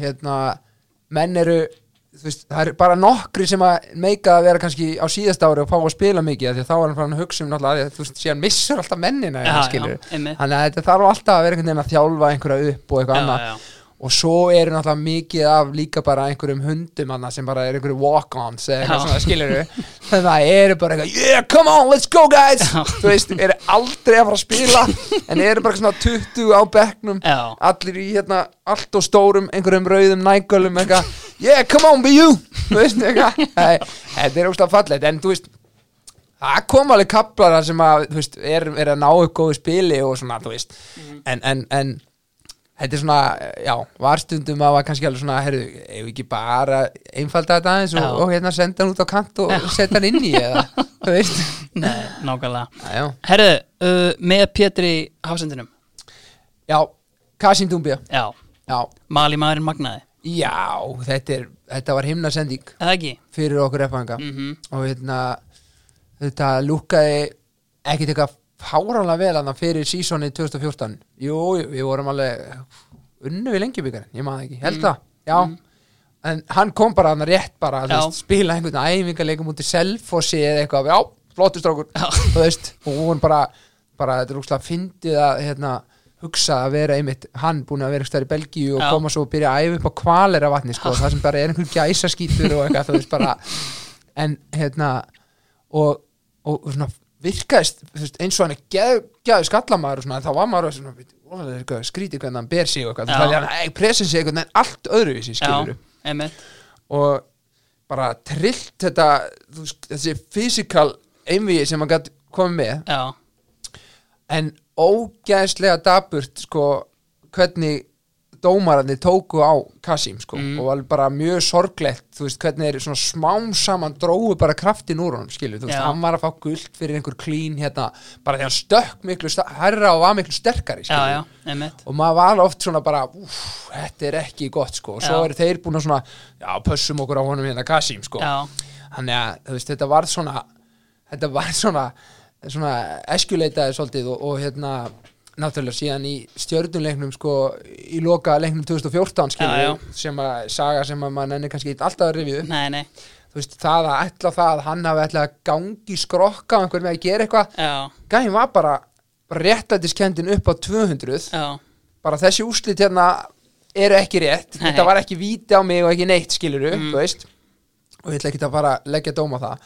hérna, menn eru veist, það er bara nokkri sem að meika að vera kannski á síðast ári og fá að spila mikið því að þá er hann farin að hugsa um náttúrulega að þú veist, síðan missur alltaf mennina skilur einmitt. Þannig að þetta þarf alltaf að vera einhvern veginn að þjálfa einhverja upp og eitthvað annað og svo eru náttúrulega mikið af líka bara einhverjum hundum hana, sem bara er einhverju walk-ons eða eitthvað svona skilur þannig að það eru bara eitthvað yeah, come on, let's go guys! Já. þú veist, eru aldrei að fara að spila en eru bara svona 20 á bekknum Já, allir í hérna allt og stórum einhverjum rauðum nægölum eitthvað, yeah, come on, be you! Þú veist, eitthvað. Þetta er óslega fallegt, en þú veist það kom alveg kaplar sem að þú veist, er, er að ná upp góðu spili og svona, þú veist. En, en, en þetta er svona, já, var stundum að var kannski alveg svona, herru, ef ekki bara einfalda þetta aðeins og, Já. og hérna senda hann út á kant og Já. setja hann inn í eða, þú veist? Nei, nákvæmlega. Já, já, Herðu, uh, með Pétur í hafsendinum. Já Kasim Dúmbja, Já, já. Mali maðurinn magnaði. Já, þetta er, þetta var himna sending fyrir okkur effanga Mm og hérna þetta lúkkaði ekkit eitthvað fárálega vel hann fyrir sísoni 2014 jú, við vorum alveg unnu við lengjubikar, ég maður ekki, held Mm. það já, en hann kom bara hann rétt bara, veist, spila einhvern æfingarleikum út í Selfossi eða eitthvað já, flottustrákur, þú veist. Og hún bara, bara þetta er úrslega fyndið að hérna, hugsa að vera einmitt hann búin að vera stær í Belgíu og Já. koma svo og byrja að æfa upp á kvalir af vatni sko, það sem bara er einhver gæsaskítur og eitthvað, þú veist bara. En hérna og, og svona virkaðist eins og hann er geð, geðu skallamaður og svona, þá var maður svona, skrítið hvernig hann ber sig og eitthvað, það er hann presensi eitthvað en allt öðruvísi Já, skilur einmitt. Og bara trillt þetta veist, þessi physical einvigi sem hann gætt komið með. Já, en ógæðslega daburt sko hvernig dómararnir tóku á Kasim sko Mm. og alveg bara mjög sorglegt þú veist hvernig er svona smám saman dróðu bara kraftin úr honum skilur þú veist Já. hann var að fá guld fyrir einhver klín hérna bara því hann stökk miklu hærra og var miklu sterkari skilur já, einmitt. Og maður var oft svona bara þetta er ekki gott sko. Og svo eru þeir búin að svona já pössum okkur á honum hérna Kasim sko. Þannig að þú veist, þetta var svona þetta var svona svona eskuleitaði svolítið og, og hérna náttúrulega síðan í stjörnuleiknum sko í loka leiknum 2014 skilur Já, já. sem að saga sem að maður nenni kannski alltaf að rifju nei, nei. Þú veist það að ætla það að hann hafi ætla að gangi skrokka á einhver með að gera eitthvað gæðin var bara, réttættiskendin upp á 200 já, bara þessi úslit hérna eru ekki rétt Nei. þetta var ekki víti á mig og ekki neitt skiluru, Mm. þú veist. Og ég ætla ekki að bara leggja dóm á það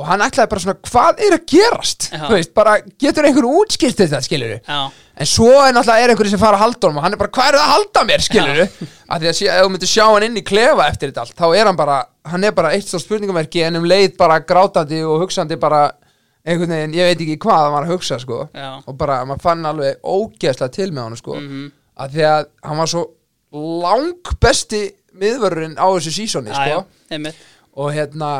og hann ætlaði bara svona, hvað er að gerast? Þú veist, bara getur einhver útskilt þetta skiluru, já, en svo er náttúrulega er einhverju sem fara að halda honum og hann er bara, hvað er það að halda mér? Skiluru, af því að sé, ef þú myndir sjá hann inn í klefa eftir þetta allt, þá er hann bara hann er bara eitt stóð spurningamerki en um leið bara grátandi og hugsandi bara einhvern veginn, ég veit ekki hvað hann var að hugsa sko, já. Og bara maður fann alveg ógeðslega til með hann sko, Mhm. að því að hann var svo lang besti miðvörurinn á þessu sísoni sko, og hérna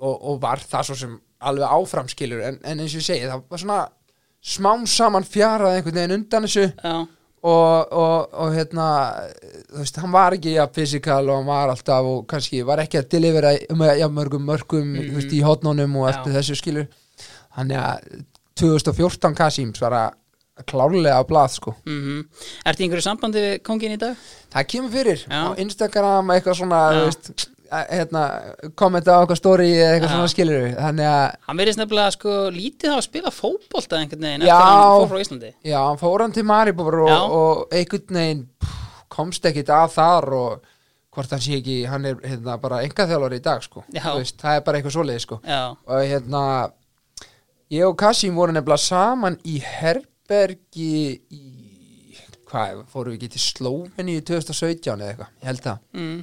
og, og var það svo sem alveg áframskilur en, en eins og ég segi, það var svona smám saman fjarað einhvern veginn undan þessu Já, og, og, og hérna þú veist, hann var ekki ja, fysikal og hann var alltaf og kannski var ekki að delivera um ja, mörgum mörgum þú veist, í hotnunum og Mhm. Já. eftir þessu skilur þannig að 2014 Kasims var að klárlega á blað sko mhm Ertu í einhverju sambandi við kongin í dag? það kemur fyrir Já. á Instagram eitthvað svona veist, að, hérna, kommenta á eitthvað story eða eitthvað svona skilur þannig að Hann verðist nefnilega sko lítið á að spila fótbolta einhvern veginn eftir að hann fór frá Íslandi. Já, hann fór hann til Maribor og, og einhvern veginn pff, komst ekkit að þar og hvort hann sé ekki, hann er hérna, bara engaþjálfari í dag sko. Veist, það er bara eitthvað svoleiði sko. Já, og hérna ég og Kassim voru nefnilega saman í herbergi í hvað, fórum við ekki til Slóveni í 2017 eða eitthvað, ég held það. Mm,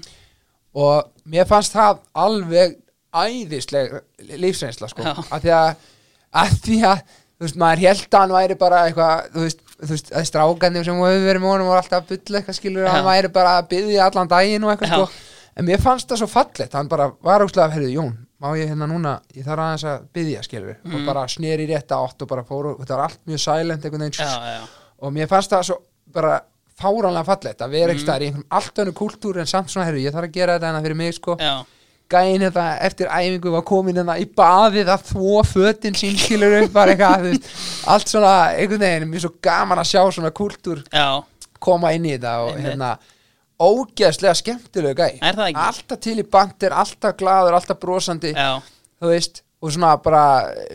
og mér fannst það alveg æðisleg lífsreynsla sko. Af því að, að því að þú veist, maður held að hann væri bara eitthvað þú veist, þú veist, að strákandi sem hefur verið honum og alltaf að bulla eitthvað skilur að hann væri bara að byggja allan daginn og eitthvað Já. sko en mér fannst það svo fallegt, hann bara var óslega herrið, Jón, má ég hérna núna ég þarf aðeins að byggja skilur og Mm. bara sneri í rétta átt og bara fóru þetta var allt mjög silent veginn já, já, og mér fannst það svo bara fáranlega fallegt að vera Mm. ekki staðar í einhverjum allt önnu kultúr en samt svona, herru, ég þarf að gera þetta hérna fyrir mig sko. Já, gæin þetta eftir æfingu var komin hérna í baðið að þvó fötin sín skilur upp bara eitthvað, allt svona einhvern veginn, er svo gaman að sjá svona kultúr já, koma inn í þetta og hérna ógeðslega skemmtilegu gæ það alltaf til í bandir, alltaf glaður, alltaf brosandi já, þú veist, og svona bara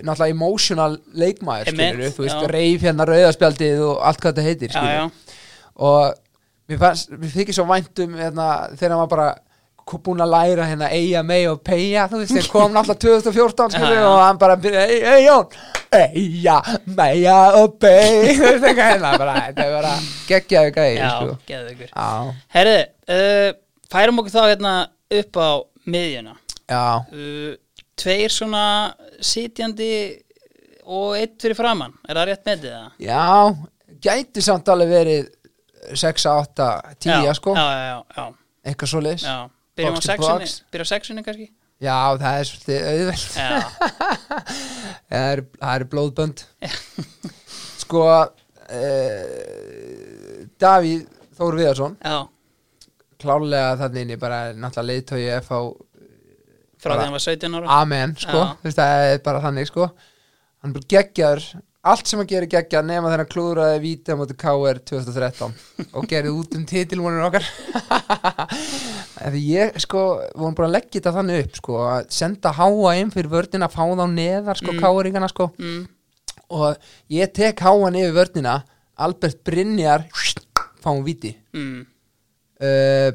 náttúrulega emotional leikmaður Einmitt, skilur, þú veist, já. reif hérna rauðaspjaldið og allt hvað þetta heitir skilur og mér, þykir svo væntum hérna, þegar var bara búinn að læra hérna eiga, mei og peia þú veist, þeir kom náttúrulega 2014 skilur, Já, já. og hann bara byrja, ei, ei, Jón eiga, meia og pei þú veist, eitthvað hérna bara, þetta er bara geggjaðu gæði Já, sko. geðu ykkur já, Herði, uh, færum okkur þá hérna upp á miðjuna já, uh, Tveir svona sitjandi og eitt fyrir framann Er það rétt metið það? já gæti samt alveg verið 6, 8, 10 já, sko, Já, já, já, eitthvað svo leis já. Byrjum á sexunni á kannski? Já, það er svolítið auðveld það eru er blóðbönd. Sko uh, Davíð Þór Viðarsson já. klálega þannig inni bara náttúrulega leiðtói FH Frá því Bara- hann var 17 ára. Amen sko, það er bara þannig sko. Hann er bara geggjar allt sem hann gerir geggjar nema þegar hann klúðraði víti á móti KR 2013 og gerði út um titilvonur okkar. Því ég sko vorum bara að leggja þetta þannig upp sko að senda háa inn fyrir vörnina þá þá neðar sko Mm. KR-ingana sko. Mm, og ég tek háan yfir vörnina Albert Brynjar fáum víti. Mm. uh,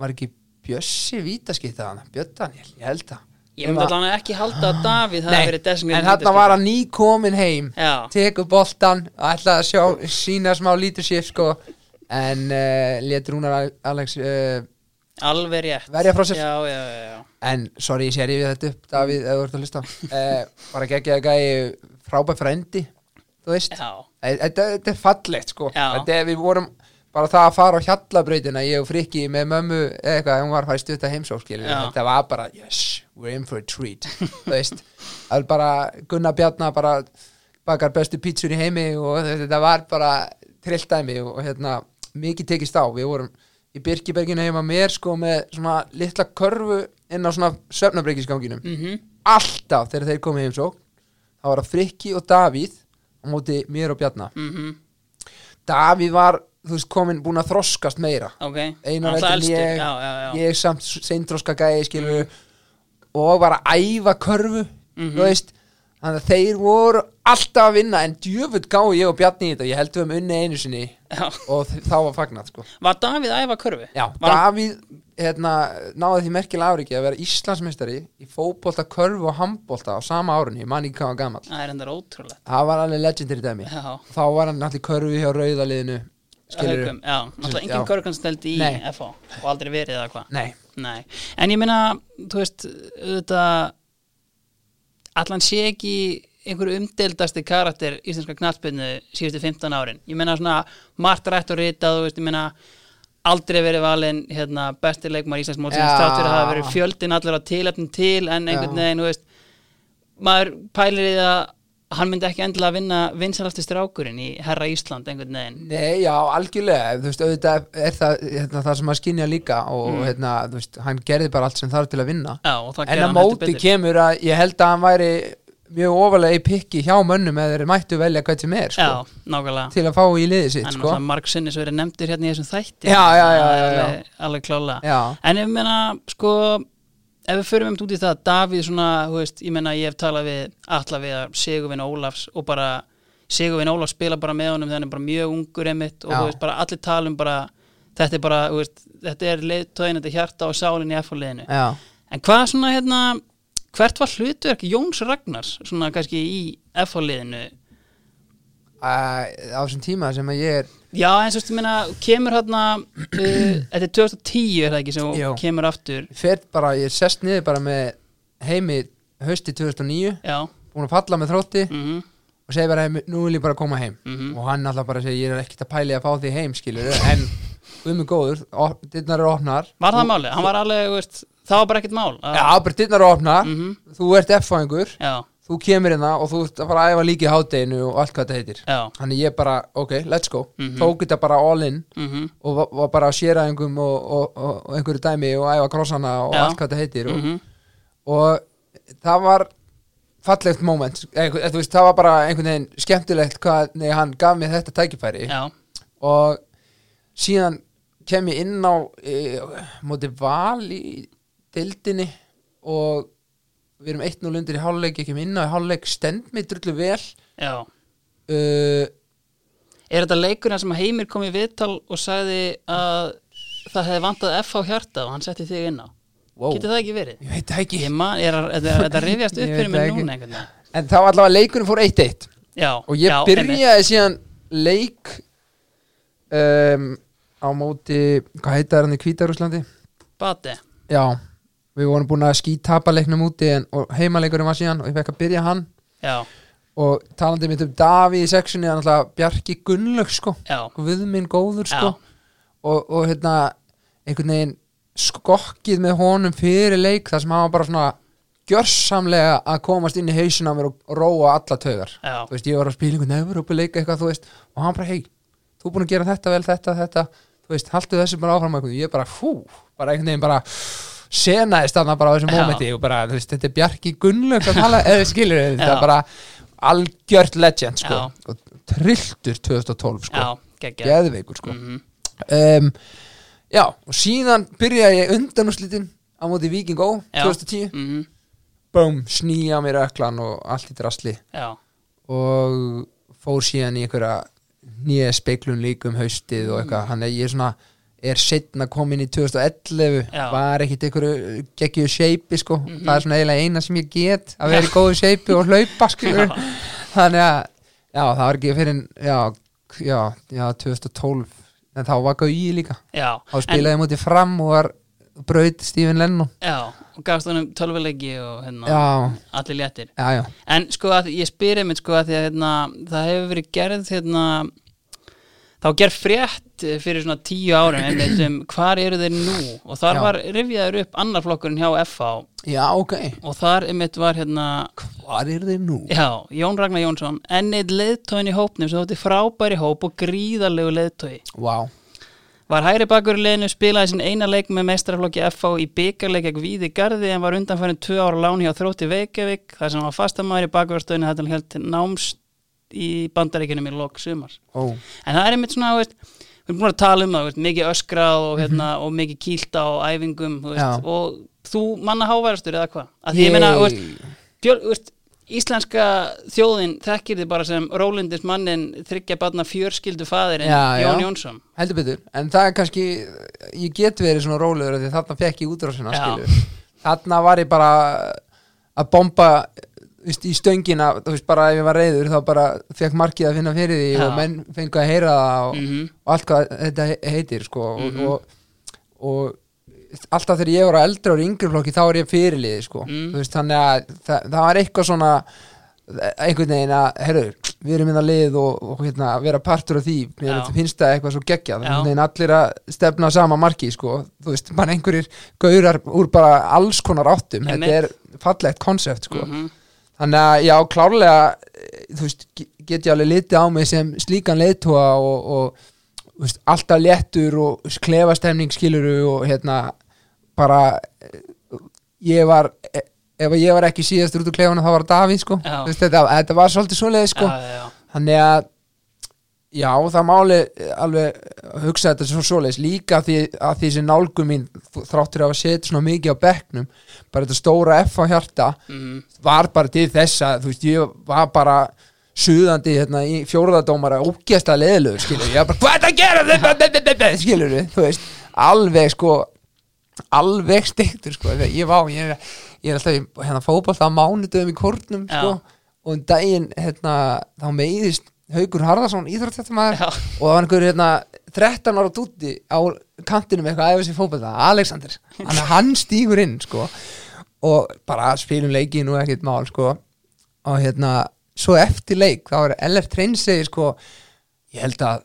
var ekki Bjössi vítaskiptað hana Björn Daniel, ég held það Ég myndi allan ekki halda að Davíð hafi Nei, verið designated en vítaspyrna. var hann ný komin heim Já, tekur boltan og ætlaði að sjá sína smá leadership sko. En uh, letur Rúnar Alex uh, alveg rétt. verja frá sér. Já, já, já, en sorry, ég sé rifið þetta upp Davíð, ef þú ert að hlusta uh, bara geggjaði gæi frábæð frendi þú veist, já. Eh, þetta þetta er fallegt sko. Þetta er, við vorum bara það að fara á hjallabrautina ég og Frikki með mömmu eða eitthvað, hún var að fara í stutta heimsókskil Já. þetta var bara, yes, we're in for a treat þú veist, það er bara Gunnar Bjarnar bara bakar bestu pítsur í heimi og þetta var bara trilltæmi og, og hérna mikið tekist á, við vorum í Birkiberginu heima mér sko með svona litla körfu inn á svona söfnabreykisganginum Mm alltaf þegar þeir komið heimsók þá var það Frikki og Davíð á móti mér og Bjarnar mhm, Davíð var, þú veist, komin búin að þroskast meira. Ok. Einar Alltaf heldur en elstur, ég, já, já, já. ég samt seinþroska gæði skilur og var að æfa körfu Mhm. þú veist. Þannig að þeir voru alltaf að vinna en djöfull gáði ég og Bjarni í þetta. Ég held við um unni einu sinni Já. og þá var fagnat sko. Var Davíð að æfa körfu? Já, Var Davíð hérna, náði því merkilega afriki að vera Íslandsmeistari í fótbolta, körfu og handbolta á sama árunni, ég man ekki hvað var gamall. Það er endar ótrúlega það var alveg legendary dæmi. Þá var hann í körfu hjá rauðaliðinu Haukum, já, náttúrulega engin Já. körkansneld í Nei. FH og aldrei verið eða hvað Nei, Nei, en ég meina, þú veist, auðvitað allan sé ekki einhverju umdeildasti karakter íslenska knattbyrnu síðustu 15 árin. Ég meina svona margt rætt og ritað, þú veist, ég meina aldrei verið valinn hérna, besti leikmar íslensk mótsins, Já. þátt fyrir að hafa verið fjöldin allir á tilefnum til en einhvern veginn, þú veist maður pælir í það að hann myndi ekki endilega vinna vinsalasti strákurinn í Herra Ísland einhvern veginn. Nei, já, algjörlega þú veist, auðvitað er það hérna, það sem að skynja líka og Mm. hérna, þú veist, hann gerði bara allt sem þarf til að vinna Já, en að móti kemur að ég held að hann væri mjög ofalega í pikki hjá mönnum eða þeir mættu velja hvað sem er sko, Já, nákvæmlega. til að fá í liðið sitt en sko. marg sinni sem verið nefndir hérna í þessum þætti Já, alveg, alveg klála en ég meina, sko ef við förum um út í það, Davíð svona, þú veist, ég meina, ég hef talað við alla við Sigurvin Ólafs og bara Sigurvin Ólafs spila bara með honum er bara mjög ungur einmitt og þú veist, bara allir tala um bara þetta er bara, þú veist, þetta er leiðtóðin, þetta er hjarta og sálin í F-liðinu já. En hvað svona, hérna hvert var hlutverk Jóns Ragnars svona kannski í F-liðinu Æ, á þessum tíma sem að ég er Já, eins og þú meina, kemur hérna þetta er 2010 er það ekki sem Jú. kemur aftur? Fer bara, ég sest niður bara með heimi hausti 2009 Já, búin að falla með þrótti mhm, og segi bara, "Heimi, nú vil ég bara koma heim. Mhm. Og hann alltaf bara segi, ég er ekkert að pæli að fá því heim skilur, en við mig góður dittnar eru opnar. Var það málið? Hann var alveg, veist, það var bara ekkert mál Já, bara dittnar eru opnar, Mhm, þú ert F-fæðingur. Já, þú kemur hérna og þú ert að fara að æfa líka í hádeginu og allt hvað þetta heitir. Já. Þannig ég bara, ok, let's go. Mhm. tók þetta bara all in mhm, og var, var bara að séra einhverjum og, og, og, og einhverju dæmi og æfa krossana og Já. allt hvað þetta heitir og, mhm, og það var fallegt moment. Eða, þú veist, það var bara einhvern veginn skemmtilegt hvað nei, hann gaf mér þetta tækifæri. Já, og síðan kem ég inn á e, móti val í dildinni og við erum 1-0 undir í hálfleik ég kem inn á í hálfleik stend mig drullu vel já uh, Er þetta leikurinn sem Heimir kom í viðtal og sagði að það hefði vantað F á hjarta og hann setti þig inn á? wow. Getur það ekki verið? ég veit það ekki þetta rifjast upp fyrir mig ekki. núna einhvern veginn. en þá allavega leikurinn fór 1-1 Já, og ég já, byrjaði síðan leik um, á móti hvað heita hann í Kvítarúslandi Bate, já, við vorum búin að skítapa leiknum úti en, og heimaleikurinn var síðan og ég fekk að byrja hann. Já, og talandi mitt um Daví í sexunni hann alltaf Bjarki Gunnlaug sko. Já, við minn góður sko. Og, og hérna einhvern veginn skokkið með honum fyrir leik þar sem hann var bara svona gjörsamlega að komast inn í hausin á mér og, róa alla taugar. Já, þú veist, ég var að spila einhvern nefur upp að leika eitthvað, þú veist, og hann bara, hei þú er búin að gera þetta vel, þetta, þetta. Þú veist, haltu þessu bara áfram eitthvað, ég bara, fú bara einhvern veginn bara senaðist þarna bara á þessum mómenti og bara, þú veist, þetta er Bjarki Gunnlaug að tala, eða skilur þetta Já. er bara algjört legend, sko. Já. og trilltur 2012, sko. Geðveikur, sko. Mm um, já, og síðan byrjaði ég undanúslitin á móti Viking Ó, Já. 2010 -hmm. búm, snýja mér öklan og allt í drasli. Já, og fór síðan í einhverja nýja speiklun líka um haustið og eitthvað, hann er ég er svona er setna komin í 2011 Já. var ekkit einhverju geggju shapei sko, Mhm. það er svona eiginlega eina sem ég get að vera í góðu shapei og hlaupa skilur, þannig að já, það var ekki fyrir já, já, já, 2012 en þá var Gauji líka. Þá spilaði mútið fram og var braut Stephen Lennon. En, Já, og gafst honum tölvuleiki og hérna, allir léttir. Já, já, En sko að ég spyr einmitt sko að því að hérna, það hefur verið gerð hérna, þá gerð frétt fyrir svona tíu árum einmitt um hvar eru þeir nú og þar Já. var rifjaður upp annar flokkurinn hjá FH já, ok og þar einmitt var hérna hvað er þeir nú? Já, Jón Ragnar Jónsson ennið leiðtóin í hópnum sem þótti frábæri hóp og gríðarlegu leiðtói Vá, Var hæri bakur í leiðinu spilaði sin eina leik með meistaraflokki FH í byggarleik gegn Víði Garði en var undanfærin tvö ára láni hjá Þrótti Veikjavík þar sem hann var fastamæður í bakurstöðinu þetta held námst í bandaríkjunum í lok sumars. ó, En það er einmitt svona, þú veist, við erum búin að tala um það, veist, mikið öskrað og, hérna, og mikið kýlta á æfingum þú veist, Já. og þú manna háværastur eða hvað? Að því ég meina, íslenska þjóðin þekkir þið bara sem rólindis mannin þryggja barna fjörskildu Já, já. Jón Jónsson. heldur betur en það er kannski, ég get verið svona rólegur af því þarna fekk ég útrásina Já. þarna var ég bara að bomba veist, í stöngina, þú veist bara ef ég var reyður þá bara fekk markið að finna fyrir því Já. og menn fengu að heyra það og, Mm og allt hvað þetta he- heitir sko Mhm. og, og, og alltaf þegar ég var á eldri og yngri flokki þá er ég fyrirliði sko. Mm. veist, þannig að það, það var eitthvað svona einhvern veginn að, herru, við erum inn að lið og, og hérna, vera partur af því. Finnst það eitthvað svo veginn allir að stefna sama marki sko, þú veist, bara einhverjir gaurar úr bara alls konar áttum. Þetta er fallegt konsept sko. Mhm. Þannig að já, klárlega eh, þú veist, ge- get ég alveg litið á mig sem slíkan leiðtóa og, og veist, alltaf léttur og klefastemning skiluru og hérna bara eh, ég var eh, ef ég var ekki síðastur út úr klefana þá var Davíð sko. Veist, þetta, þetta var svolítið svoleið sko. Já, já. þannig að já, það máli alveg hugsa þetta svo svoleiðis. Líka því, að því sem nálgum mín þráttur að setja svona mikið á bekknum bara þetta stóra F á hjarta Mhm. var bara til þess að þú veist, ég var bara suðandi hérna í fjóruðadómara ógjasta leðilegu, skilur ég var bara, hvað er það að gera? Skilur þú veist. Alveg sko alveg stiktur sko, ég var ég, ég er alltaf hérna fótbolta á mánudöfum í kórnum sko, og um daginn hérna, þá meiðist Haugur Harðarsson íþróttættamæður og það var einhver hérna 13 ára dúti á kantinum eitthvað að æfa sér fótbolta, Alexander. Hann, stígur inn sko og bara spilum leikinn og ekkert mál sko og hérna svo eftir leik þá er LF Train segir sko ég held að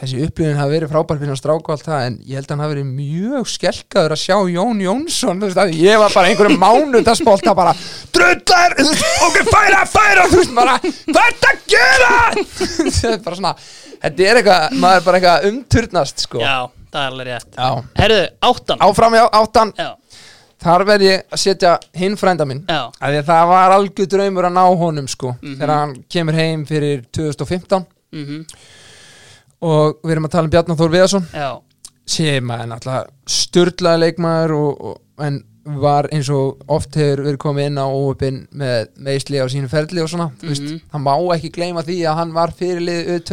þessi upplifin hafi verið frábær fyrir að stráka allt það en ég held að hann hafi verið mjög skelkaður að sjá Jón Jónsson þú veist ég var bara einhverjum mánudagsbolta bara drullar, þú veist, ok, færa, færa þú veist bara, hvað er þetta að gera? Þetta er bara svona þetta er eitthvað, maður er bara eitthvað umturnast sko. Já, það er alveg rétt. Herðu, áttan. áfram í áttan, Já, þar verð ég að setja hinn frænda minn það var algjör draumur að ná honum sko Mhm. þegar hann kemur heim fyrir 2015 mhm, og við erum að tala um Bjarnar Þór Viðarsson. Já, sem er náttúrulega sturlaði leikmaður og, og, en var eins og oft hefur verið komið inn á óöpinn með meðsli á sínu ferli og svona mm Mhm. veist, hann má ekki gleyma því að hann var fyrirlið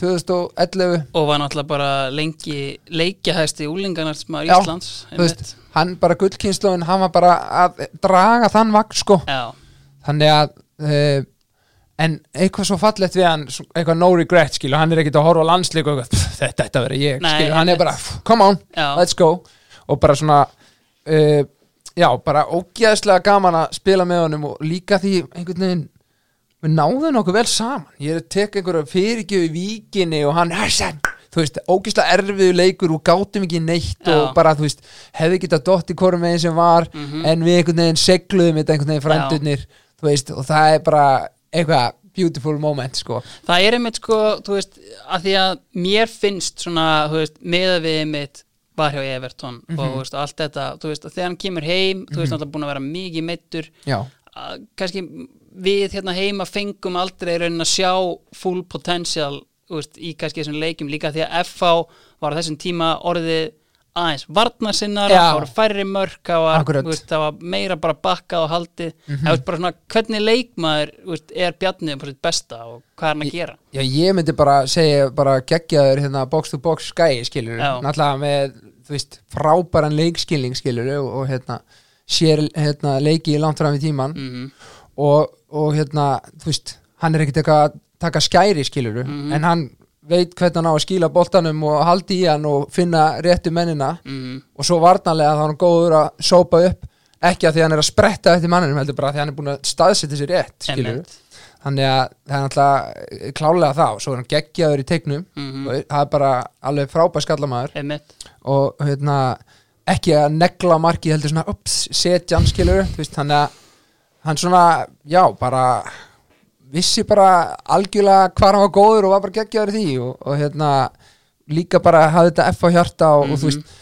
2011 og var náttúrulega bara lengi leikjahæsti úlingarnarsmaður Já, Íslands þú veist, hann bara gullkynnslóðin hann var bara að draga þann vagn sko. Já, þannig að uh, en eitthvað svo fallegt við hann eitthvað no regret skilu, hann er ekkert að horfa á landslík og eitthvað, "Pff, þetta að vera ég Nei, skilu, hann er bara, "Pff, come on, já, let's go. Og bara svona uh, já, bara ógeðslega gaman að spila með honum og líka því einhvern veginn við náðum nokkuð vel saman. Ég er að teka einhverja fyrirgjöf í víkinni og hann, þú veist, ógeðslega erfiðu leikur og gátum ekki neitt Já. og bara, þú veist, hefði getað dott í hvorum veginn sem var Mhm. en við einhvern veginn segluðum þetta einhvern veginn frændurnir þú veist, og það er bara eitthvað beautiful moment, sko. Það er einmitt sko, þú veist, að því að mér finnst svona, þú veist, meða við einmitt var hjá Everton Mhm. og þú veist, allt þetta, þú veist, þegar hann kemur heim þú veist, náttúrulega búin að vera mikið meittur kannski við hérna heima fengum aldrei raunin að sjá full potential þú veist, í kannski þessum leikjum. Líka því að FH var á þessum tíma orðið aðeins varnarsinnar það voru færri mörk það var, veist, það var meira bara bakkað og haldið. Mm veist, bara svona, hvernig leikmaður veist, er Bjarni på sitt besta og hvað er hann að gera? Já, ég myndi bara segja bara geggjaður hérna box to box skæi, skilur Já. náttúrulega með, veist, frábæran leikskilning, skilur og, og hérna, sér hérna leiki langt fram í tíman mm og, og hérna, þú veist hann er ekkert eitthvað að taka skæri skiluru Mhm. en hann veit hvernig hann á að skíla boltanum og haldi í hann og finna réttu mennina. -hmm. og svo varnarlega þá er hann góður að sópa upp ekki að því hann er að spretta eftir manninum heldur bara að því hann er búin að staðsetja sér rétt þannig að það er náttúrulega klálega og svo er hann geggjaður í teiknum. Mhm. og það er bara alveg frábær skallamæður. Og hérna ekki að negla markið heldur svona ups, setja hann skilur þannig að hann svona já, bara vissi bara algjörlega hvað hann var góður og var bara geggjaður í því og, og hérna líka bara hafði þetta F á hjarta og, og þú veist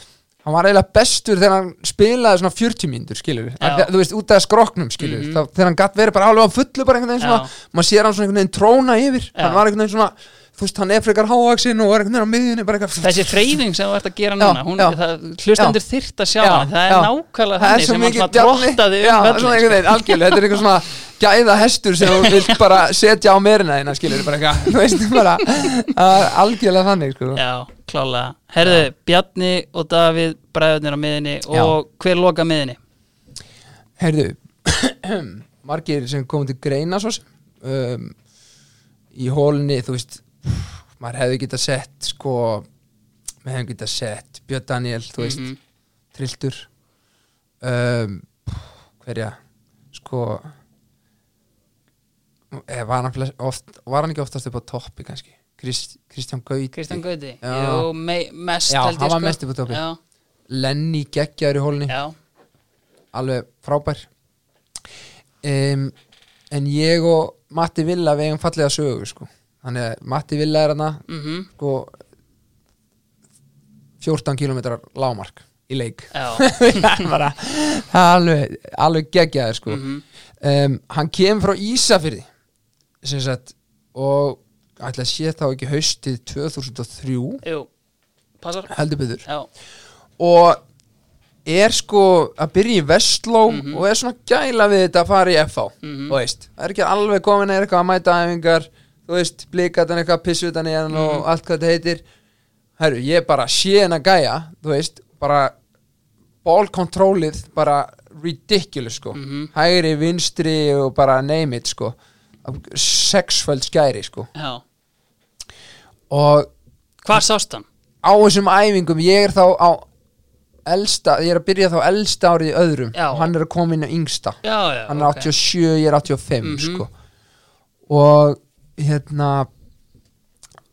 hann var eiginlega bestur þegar hann spilaði svona 40 mínútur skilur Já. þú veist, út af skroknum skilur Mhm. þá, þegar hann gatt verið bara alveg á fullu bara einhvern veginn svona, Já. maður sér hann svona einhvern veginn tróna yfir Já. hann var einhvern veginn svona þú veist, hann er frekar hávaxinn og er einhvern veginn á miðjunni eitthvað þessi hreyfing sem þú ert að gera núna hún, já. það, hlustendur þyrft að sjá Já, hana það er nákvæmlega svo sem hann svona trottaði já, um einhvern algjörlega, þetta er eitthvað svona gæða hestur sem þú vilt bara setja á merina þína, skilur bara eitthvað, algjörlega þannig, sko. Já, klálega. Herðu, Bjarni og Davíð bræðurnir á miðinni og hver loka miðinni? heyrðu margir sem komið til greina um, í hólunni, þú veist maður hefði getað sett, sko maður hefði getað sett Björn Daniel, þú veist Mhm. trilltur um, hverja sko eh, var, hann oft, var hann ekki oftast upp á toppi kannski Krist, Kristján Gauti Kristján Gauti? Jú, me mest Já, hann var sko. mest upp á toppi. Lenny geggjaður í hólunni já, alveg frábær um, en ég og Matti Villa við eigum fallega sögu sko. Þannig að Matti Villa er hana mhm, sko 14 km lámark í leik. Bara alveg, alveg geggjaður sko. mhm, um, hann kemur frá Ísafyrði sagt og ætla að sé þá ekki haustið 2003 jú, heldur já, og er sko að byrja í Vestló Mhm. og er svona gæla við þetta að fara í FH þú veist, það er ekki alveg komin er eitthvað að mæta æfingar þú veist, blíkatan eitthvað pissutan í hann Mhm. og allt hvað þetta heitir herru, ég bara sé henn að gæja þú veist, bara ballkontrólið bara ridiculous sko Mhm. hægri, vinstri og bara name it sko sexföld skæri sko já og Hvar sást hann? á þessum æfingum ég er þá á elsta, ég er að byrja þá elsta árið í öðrum Já. og hann er að koma inn á yngsta Já, já, hann er ok. 87, ég er 85 Mhm. sko og hérna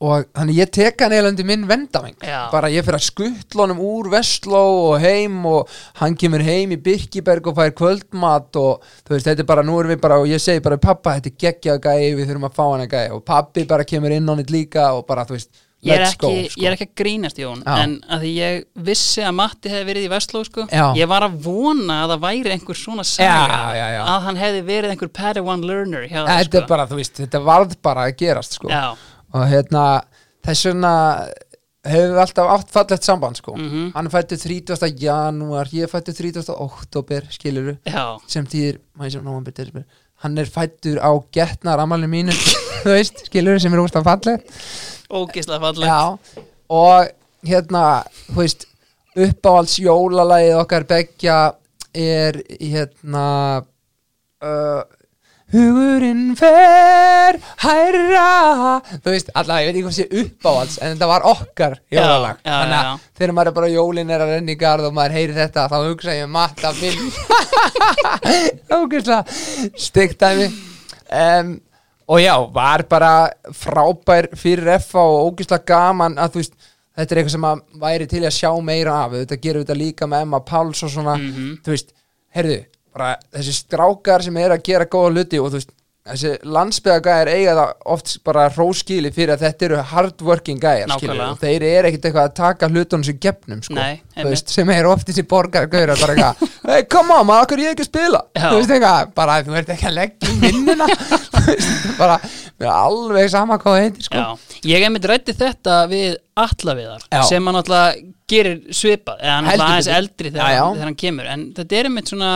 og þannig ég tek hann eða undir minn vendaveng Já. bara ég fyrir að skuttla honum úr Vestló og heim og hann kemur heim í Birkiberg og fær kvöldmat og þú veist, þetta er bara, nú erum við bara og ég segi bara, pappa, þetta er geggjað gæi við þurfum að fá hann að gæi og pappi bara kemur inn nýtt líka og bara, þú veist, Ég er, ekki, go sko. ég er ekki að grínast Jón Já. en að því ég vissi að Matti hefði verið í Vestló sko. Ég var að vona að það væri einhver svona saga já, að hann hefði verið einhver padawan learner hjá þetta er bara, þú veist, þetta varð bara að gerast sko. Og hérna þess vegna hefur við alltaf átt fallegt samband sko. Mhm. hann fættu 30. janúar ég fættu 30. oktober skiluru, sem desember hann er fættur á getnar amalinu mínu þú veist, skiluru sem er úrst að fallegt ógislega fallegt. Já, og hérna, þú veist uppáhalds jólalagið okkar beggja er hérna uh, Hugurinn fer hærra. Þú veist, allavega, ég veit ekki hvað sé uppáhalds en þetta var okkar jólalag. Já, já, Þannig að já. þegar maður er bara jólin er að renna í garð og maður heyri þetta þá hugsa ég um matta minn Ógeðslega styggt dæmi. Um, og já, var bara frábær fyrir FA og ógeðslega gaman að þú veist þetta er eitthvað sem að væri til að sjá meira af þetta gerum við þetta líka með Emma Páls og svona, Mhm. þú veist, heyrðu bara þessi strákar sem er að gera góða hluti og þú veist, þessi landsbyðagæðir eiga það oft bara hróskili fyrir að þetta eru hardworking gæðir og þeir eru ekkit eitthvað að taka hlutunum sem gefnum sko, Nei, veist, sem er oft þessi borgar gauðir bara eitthvað, hey come on maður, okkur ég ekki að spila? Þú veist eitthvað, bara þú ert ekki að leggja veist, bara, mér er alveg sama hvað það heitir sko. Ég hef mitt rætti þetta við allaviðar Já. sem hann alltaf gerir svipað eða hann er alltaf aðeins eldri þegar, þegar hann kemur en þetta er einmitt svona,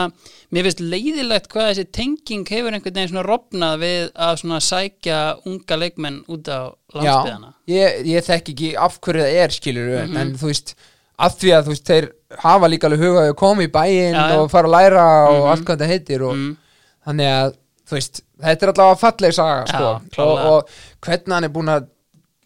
mér finnst leiðilegt hvað þessi tenging hefur einhvern veginn svona rofnað við að svona sækja unga leikmenn út á landsbyðana ég, ég þekki ekki af hverju það er skilur Mhm. en þú veist, af því að þú veist þeir hafa líka alveg hugað að koma í bæinn já. og fara að læra og Mhm. allt hvað þetta heitir og Mm. þannig að þú veist, þetta er allavega falleg saga Já, sko, og, og hvernig hann er búin að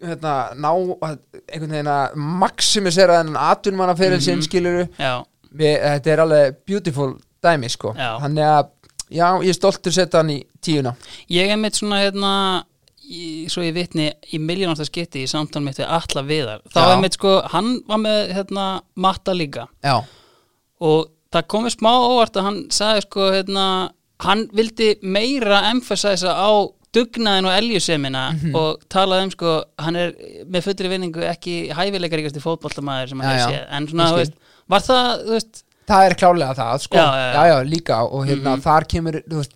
hérna, ná einhvern veginn að maximisera þennan atvinnmannaferil sinn Mhm. skiluru Já, Við, þetta er alveg beautiful dæmi sko. Þannig að, já, ég er stoltur að setja hann í tíuna. Ég hef mitt svona hérna í, svo ég vitni í miljónasta skipti í samtal mitt við alla viðar. Þá hef mitt sko, hann var með hérna matta líka. Já, og það komið smá óvart að hann sagði sko hérna, hann vildi meira emphasisa á dugnaðin og eljusemina Mhm. og talaði um sko hann er með fullri vinningu ekki hæfileikaríkasti fótboltamæður sem hann já. séð en svona, þú veist, var það, þú veist það er klálega það sko. Já, já, já. já, líka og hérna þar kemur þú veist,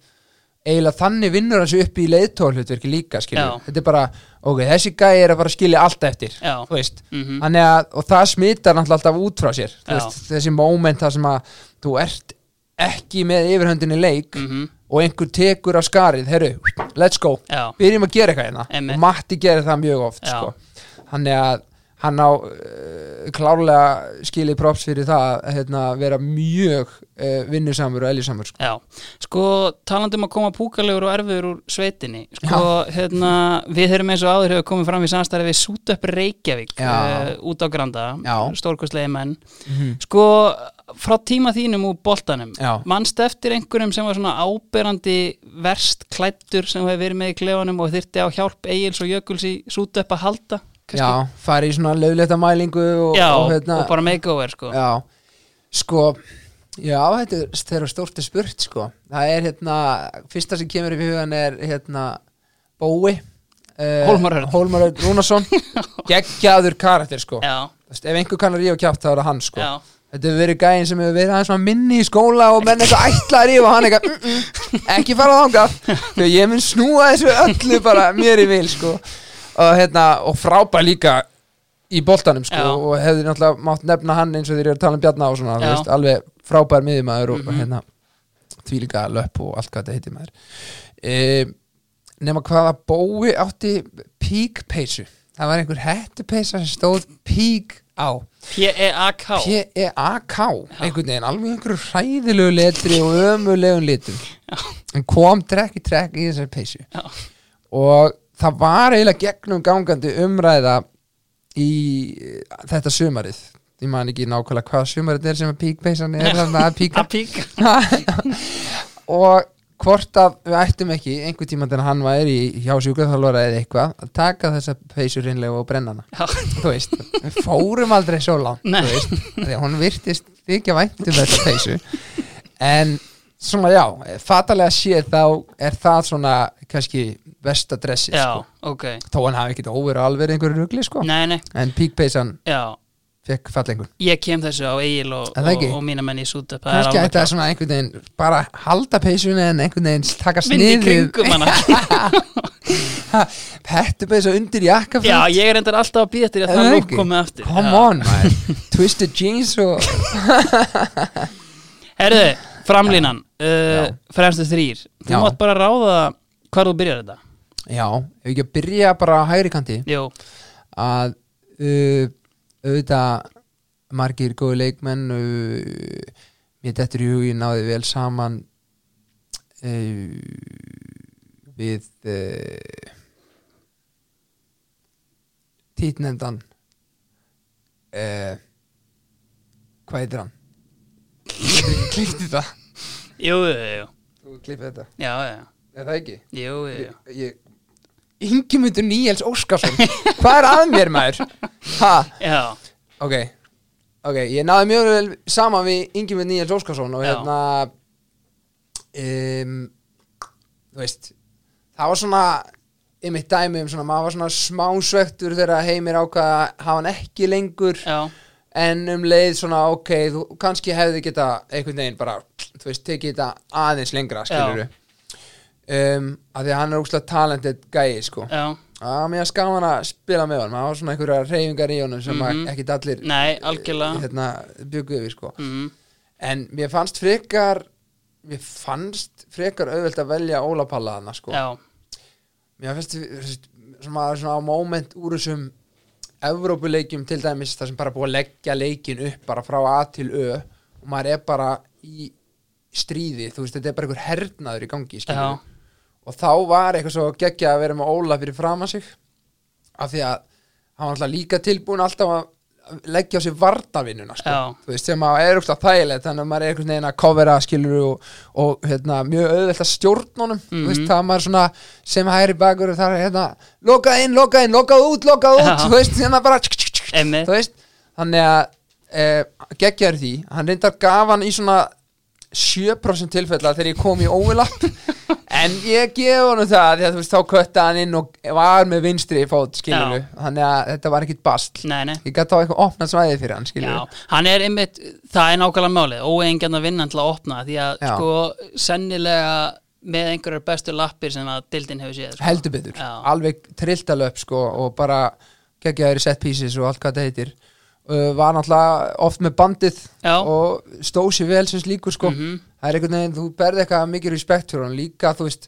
eiginlega þannig vinnur hans upp í leiðtóhlutverki líka skilur, Já. þetta er bara ok, þessi gæi er að fara að skilja allt eftir þú veist, Mhm. þannig að og það smittar alltaf út frá sér veist, þessi moment þar sem að þú ert ekki með yfirhöndinni leik mm og einhver tekur á skarið, herru, let's go. Já, byrjum að gera eitthvað hérna. Og Matti gerir það mjög oft sko. hann er að hann á uh, klárlega skilið props fyrir það að hérna, vera mjög uh, vinnusamur og eljusamur sko. já sko talandi um að koma púkalegur og erfiður úr sveitinni sko hérna við erum eins og áður hefur komið fram í samstæði við Sútöpp Reykjavík uh, út á Granda, stórkostlegi menn Mhm. Sko, frá tíma þínum úr boltanum, Já. mannst eftir einhverjum sem var svona áberandi verst klættur sem hefur verið með í klefanum og þyrti á hjálp Egils og Jökuls í sútu upp að halda kannski? já, fari í svona lögleita mælingu og, Já, og, hérna, og bara makeover sko. Já, sko já, þetta er þegar stórt er spurt sko, það er hérna fyrsta sem kemur í hugan er hérna Bói uh, Hólmar Örn. Hólmar Örn Rúnarsson. Geggjaður karakter sko. Já, ef einhver kannar rífa kjátt þá er það hann sko. Já, Þetta hefur verið gæðin sem hefur verið aðeins svona minni í skóla og menn eitthvað ætla að rífa hann eitthvað mm -mm, ekki fara þangað. Þegar ég mun snúa þessu öllu bara mér í vil sko og, hérna, og frábær líka í boltanum sko Já. og hefði náttúrulega mátt nefna hann eins og þeir eru að tala um Bjarna og svona, veist, alveg frábær miðjumæður og, Mhm. og hérna því líka löpp og allt hvað þetta heitir maður. E, nema hvaða bói átti píkpeysu það var einhver hettupeysa sem stóð pík á. P-E-A-K P-E-A-K einhvern veginn, alveg einhverju hræðilegu letri og ömulegum litum. En kom trekk í trekk í þessari peysu. Já. og það var eiginlega gegnum gangandi umræða í eh, þetta sumarið. Ég man ekki nákvæmlega hvað sumarið er sem að píkpeysan er þarna að píka. Að píka. Og hvort að við ættum ekki einhvern tíma þegar hann væri í hjá sjúkraþjálfara eða eitthvað að taka þessa peysu reynlega og brenna hana. Þú veist, við fórum aldrei svo langt þú veist, því að hún virtist þykja vænt um þetta peysu. En svona já, fatalega séð þá er það svona kannski vestadressi sko. ok. Þó hann hafi ekkert óverið alveg einhverju rugli sko. Nei, nei, en píkpeysan já. fekk fallengun Ég kem þessu á Egil og, og, og mína menn í upp kannski ætti það svona einhvern veginn bara halda peysunni en einhvern veginn taka Vindi í sniðið. kringum hana. Pettupeysa undir jakka Já, ég er endar alltaf að býða til að það ekki? komið aftur. Come Já. on man twisted jeans og Herðu, framlínan uh. Fremstu þrýr Þú Já. mátt bara ráða hvar þú byrjar þetta já, ef ekki að byrja bara á hægri kanti Jú, að uh, auðvitað margir góði leikmenn uh, mér dettur í hugin náði vel saman uh, við uh, títnefndan uh, hvað heitir hann? Klippti þetta Jú, jú, jú, Þú klippið þetta, já, já, er það ekki? jú, jú, jú. Ég, Ingimundur Níels Óskarsson. Hvað er að mér maður? Ha, Já, ok. Ok, ég náði mjög vel saman við Ingimundur Níels Óskarsson og Já. hérna um, Þú veist Það var svona í mitt dæmi um svona, maður var svona smásvektur þegar heimir ákvað að hafa hann ekki lengur. Já, en um leið svona ok, þú kannski hefði geta einhvern veginn bara, þú veist, tekið þetta aðeins lengra, skilur um, að því að hann er úkslega talented gæi, sko. Já, að mér er skaman að spila með honum, það var svona einhverja reyfingar í honum sem mm ekki allir nei, algjörlega. hérna, byggu yfir, sko. Mm, en mér fannst frekar mér fannst frekar auðvelt að velja Óla Palla þarna, sko. Já, mér þú veist, svona, svona moment úr þessum Evrópuleikjum til dæmis það sem bara búið að leggja leikin upp bara frá A til Ö og maður er bara í stríði, þú veist, þetta er bara einhver hernaður í gangi, skilur Já. og þá var eitthvað svo geggja að vera með Óla fyrir fram að sig af því að hann var alltaf líka tilbúin alltaf að leggja á sig vardavinnuna sko. Veist, sem að er úrst þægilegt þannig að maður er einhvern veginn að covera skilur og, og hérna, mjög auðvelt að stjórnunum mm veist, það maður svona sem hægri bakur og það er hérna, lokað inn, lokað inn, lokað út lokað út, þú veist, hérna bara Einmitt. þú veist, þannig að e, geggjaður því, hann reyndar gaf hann í svona 7% tilfella þegar ég kom í óvilapp en ég gef honum það því að þú veist þá kötta hann inn og var með vinstri í fót skilur Já. þannig að þetta var ekkit bast nei, nei ég gæti á eitthvað opnað svæði fyrir hann skilur Já, hann er einmitt, það er nákvæmlega málið óeigingjarn að vinna til að opna því að Já. sko sennilega með einhverjar bestu lappir sem að dildin hefur séð sko. heldur betur, Já. alveg trilltalöp sko og bara geggjaður í set pieces og allt hvað það heitir var náttúrulega oft með bandið Já. og stóð sér vel sem slíkur sko Mhm. það er einhvern veginn, þú berði eitthvað mikið respekt fyrir hann líka, þú veist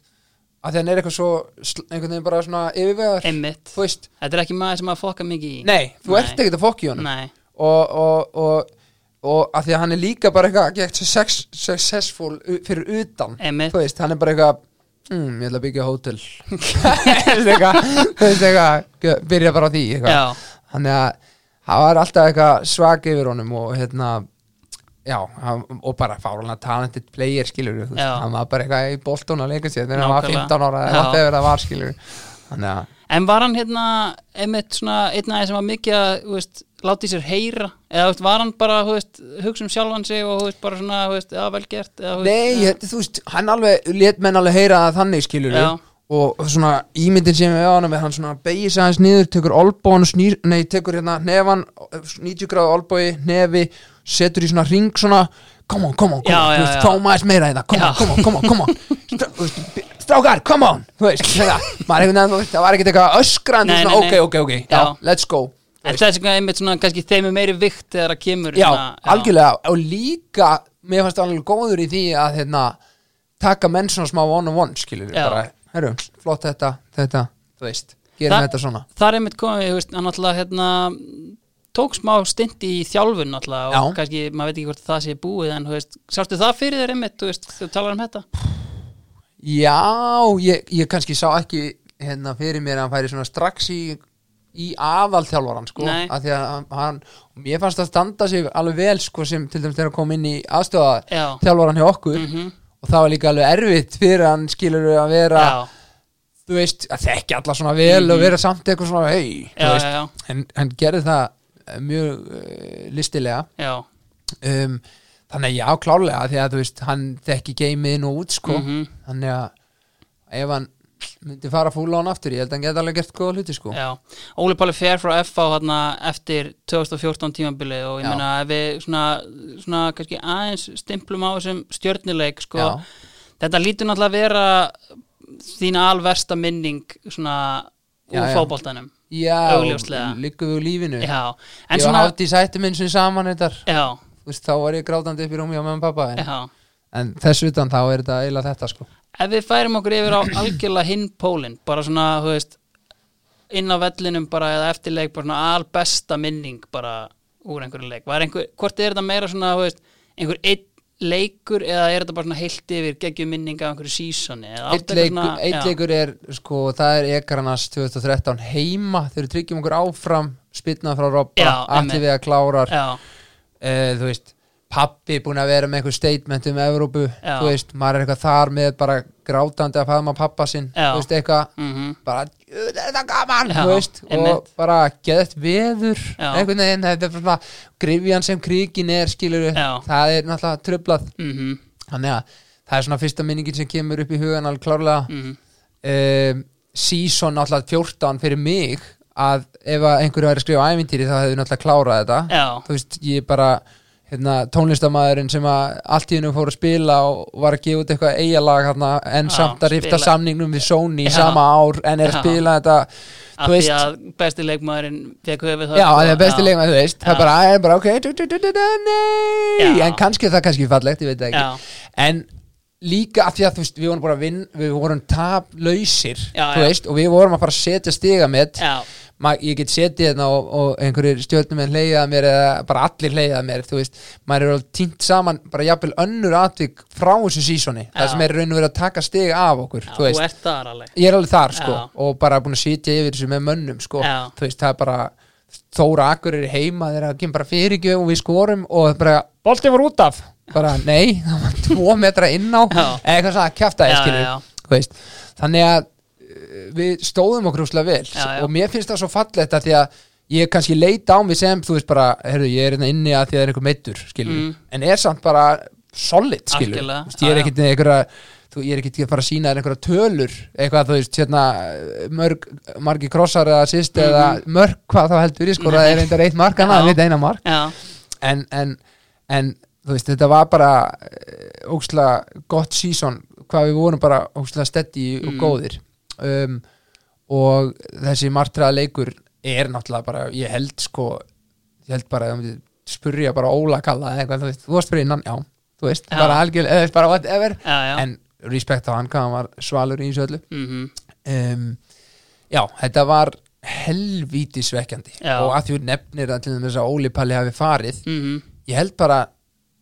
að hann er eitthvað svo, einhvern veginn bara svona yfirvegar, einmitt, þú veist þetta er ekki maður sem að fokka mikið í nei, þú Nei. ert ekkert að fokki honum Nei. og, og, og, og að því að hann er líka bara eitthvað gett sex, successful fyrir utan Einmitt. þú veist, hann er bara eitthvað mm, ég ætla að byggja hótel Þú veist, eitthvað, þú veist eitthvað byrja bara á því eitthvað. Já, þannig að það var alltaf eitthvað svag yfir honum og hérna já, hann, og bara fárlega talented player skilur við, Já. hann var bara eitthvað í boltón að leika sér þegar hann var Nákvæmlega. 15 ára eða Já. hvað þegar það var skilur við. þannig að en var hann hérna einmitt svona einn aðeins sem var mikið að veist, láti sér heyra eða veist, var hann bara veist, hugsa um sjálfan sig og veist, bara svona, veist, eða vel gert eða, veist, Nei, þú veist, hann alveg let menn alveg heyra þannig skilur Já. Og svona ímyndin sem við á hann hann svona beigir sig aðeins niður, tekur snýr, nei, tekur hérna nefan 90 gráðu olbói, nefi setur í svona ring svona come on, come on, come on, þú veist, fáum aðeins meira í það. Come on, come on, come on, come on. Strákar, come on þú veist, það, maður það var ekkert eitthvað öskrandi, svona, ok, ok, ok, já, let's go. En þess vegna einmitt svona kannski þeim er meiri vikt þegar það kemur já, svona, algjörlega. Og líka, mér fannst alveg góður í því að hérna, taka menn svona smá one on one skilur við bara, herru, flott þetta, þetta þú veist, gerum Það- þetta svona það er einmitt komið, þú veist, hann náttúrulega hérna tók smá stint í þjálfun náttúrulega og Já. kannski, maður veit ekki hvort það sé búið en þú veist, sástu það fyrir þér einmitt þú veist, þú talar um þetta já, ég, ég kannski sá ekki hérna fyrir mér að hann færi svona strax í í aðalþjálfaran sko Nei. að því að hann, mér fannst það standa sig alveg vel sko sem til dæmis þegar hann kom inn í já, þjálfaran hjá okkur mm og það var líka alveg erfitt fyrir hann skilur að vera já, þú veist, að þekki alla svona vel og Mhm. vera samt eitthvað svona hei, já, en hann gerði það mjög uh, listilega. Um, þannig að já, klálega því að þú veist, hann þekki geimið inn og út sko, Mhm. þannig að ef hann myndi fara fúla á hann aftur, ég held að hann geti alveg gert góða hluti sko. Já, Óli Páli fer frá FH hérna eftir 2014 tímabili og ég Já. meina ef við svona, svona kannski aðeins stimplum á þessum stjörnuleik sko, Já. þetta lítur náttúrulega að vera þín alversta minning svona úr Já, já. líka við lífinu. Já, en ég var svona hátt í sættum eins og saman þetta, Já, þú veist, þá var ég grátandi upp í rúmi á meðan pappa, en, en þess utan þá er þetta eiginlega þetta sko Ef við færum okkur yfir á algjörlega hinn pólinn bara svona, þú veist inn á vellinum bara eða eftirleik bara svona albesta minning bara úr einhverju leik. Var einhver, hvort er þetta meira svona þú veist, einhver einn leikur eða er þetta bara svona heilt yfir geggjum minning af einhverju sísoni Eitt leikur, eitt leikur er, sko, það er Ekarnas 2013 heima þegar við tryggjum okkur áfram spilnað frá Robba, við að klárar. Uh, þú veist, pappi búin að vera með einhver statement um Evrópu, Já. þú veist, maður er eitthvað þar með bara grátandi að faðma pappa sinn, Já. þú veist, eitthvað mhm bara, "Jú, þetta er gaman, Já, þú veist og einmitt. bara geðt veður Já. einhvern veginn, þetta er svona grifjan sem kríkin er, skilur Já. það er náttúrulega tröflað mhm, þannig að það er svona fyrsta minningin sem kemur upp í hugan alveg klárlega mhm um, season náttúrulega 14 fyrir mig að ef að einhverju væri að skrifa ævintýri þá hefði náttúrulega klárað þetta já, þú veist, ég bara hérna, tónlistamæðurinn sem að allt í hennu fór að spila og var að gefa út eitthvað eigalag hérna, en Já, samt að rifta spila. samningnum við Sony Já. sama ár en er að Já. spila þetta af þú því veist, að besti leikmaðurinn fekk höfuð það já, það er besti leikmaður, þú veist það er bara, það er bara, ok, du, du, du, du, du, nei Já. en kannski er það kannski fallegt, ég veit það ekki já, en líka af því að þú veist, við vorum bara vinn við vorum taplausir Já, þú já. veist, og við vorum að fara að setja stiga með já, ég get setið hérna og, og einhverjir stjórnum en leiðað mér eða bara allir leiðað mér þú veist, maður er alveg týnt saman bara jafnvel önnur atvik frá þessu sísoni Já. það sem er raun og verið að taka stiga af okkur já þú þú, veist, ert þar alveg. Ég er alveg þar sko og bara búin að sitja yfir þessu með mönnum sko, þú veist, það er bara Þóra Akkur er heima það kemur bara fyrirgjöf og við skorum og bara, bolti var út af. Bara, nei, það var tvo metra inn á. Já. eða eitthvað svona þú veist. Þannig að við stóðum okkur úslega vel Já, já. og mér finnst það svo fallegt að því að ég kannski leita á mig sem þú veist bara, heyrðu, ég er hérna inni að því að það er eitthvað meittur Mm. en er samt bara solid, skilur, veist, ég er ekkit einhverja þú, ég er ekkit að fara að sína þér einhverja tölur eitthvað, þú veist, hérna mörg, margi krossar eða assist Mhm. eða mörg hvað þá heldur ég sko, það er einhver eitt mark hana, Já. við eina mark en, en, en þú veist, þetta var bara uh, ókslega gott sísón hvað við vorum bara ókslega steddi og Mm. góðir um, og þessi martraða leikur er náttúrulega bara, ég held sko ég held bara, spurja bara Óla kalla eða eitthvað, þú veist, þú varst fyrir innan, já þú veist, Já. bara algjörlega, eða bara whatever. Já, já. en respekt á hann, hvað hann var svalur í þessu öllu. Mhm, um, já, þetta var helvíti svekkjandi og að þú nefnir að til þess að Óli Palli hafi farið mhm, ég held bara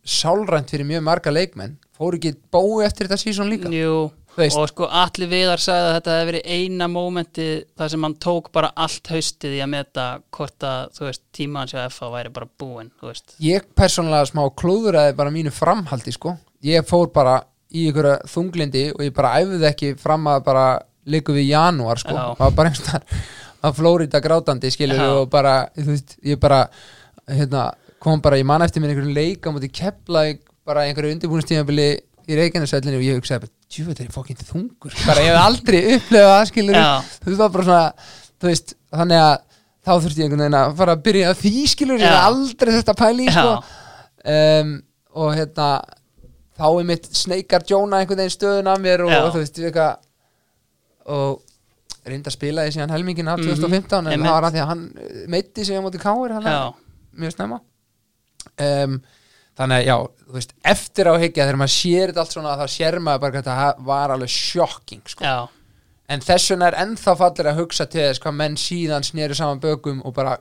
sálrænt fyrir mjög marga leikmenn fóru ekki bói eftir þetta sísón líka? Jú veist. og sko Alli Viðar sagði að þetta hefði verið eina mómenti þar sem hann tók bara allt haustið í að meta hvort að, þú veist, tíma hans hjá FA væri bara veist ég persónulega smá klúðuraði bara mínu framhaldi sko ég fór bara í ykkur þunglindi og ég bara æfði ekki fram að bara leiku við janúar sko það var bara einhvern að Flórida grátandi skilur Já. og bara, þú veist, ég bara hérna, kom bara, ég man eftir mér einhverju leik á móti kepla bara í einhverju undirbúinustíðanbili í Reykjanesvellinu og ég hugsaði bara, djúveit er ég fokkin þungur? Bara ég hef aldrei upplefað það skilur Já. þú veist, það var bara svona þú veist, þannig að þá þurfti ég einhvern veginn að fara að byrja að því skilur, ég hef aldrei þetta pæli sko. Um, og hérna þá er mitt sneikar Jóna einhvern veginn stöðun af mér og, og þú veist, eitthvað og reynda að spila því síðan helmingin af Mhm, 2015 en einmitt. það var að því að hann meiddi sig á móti káir mjög snemma. Um, þannig að já, þú veist, eftir á higgja þegar maður sér þetta allt svona þá sér maður bara hvað þetta var alveg sjokking sko. en þess vegna er ennþá fallir að hugsa til þess hvað menn síðan sneru saman bökum og bara,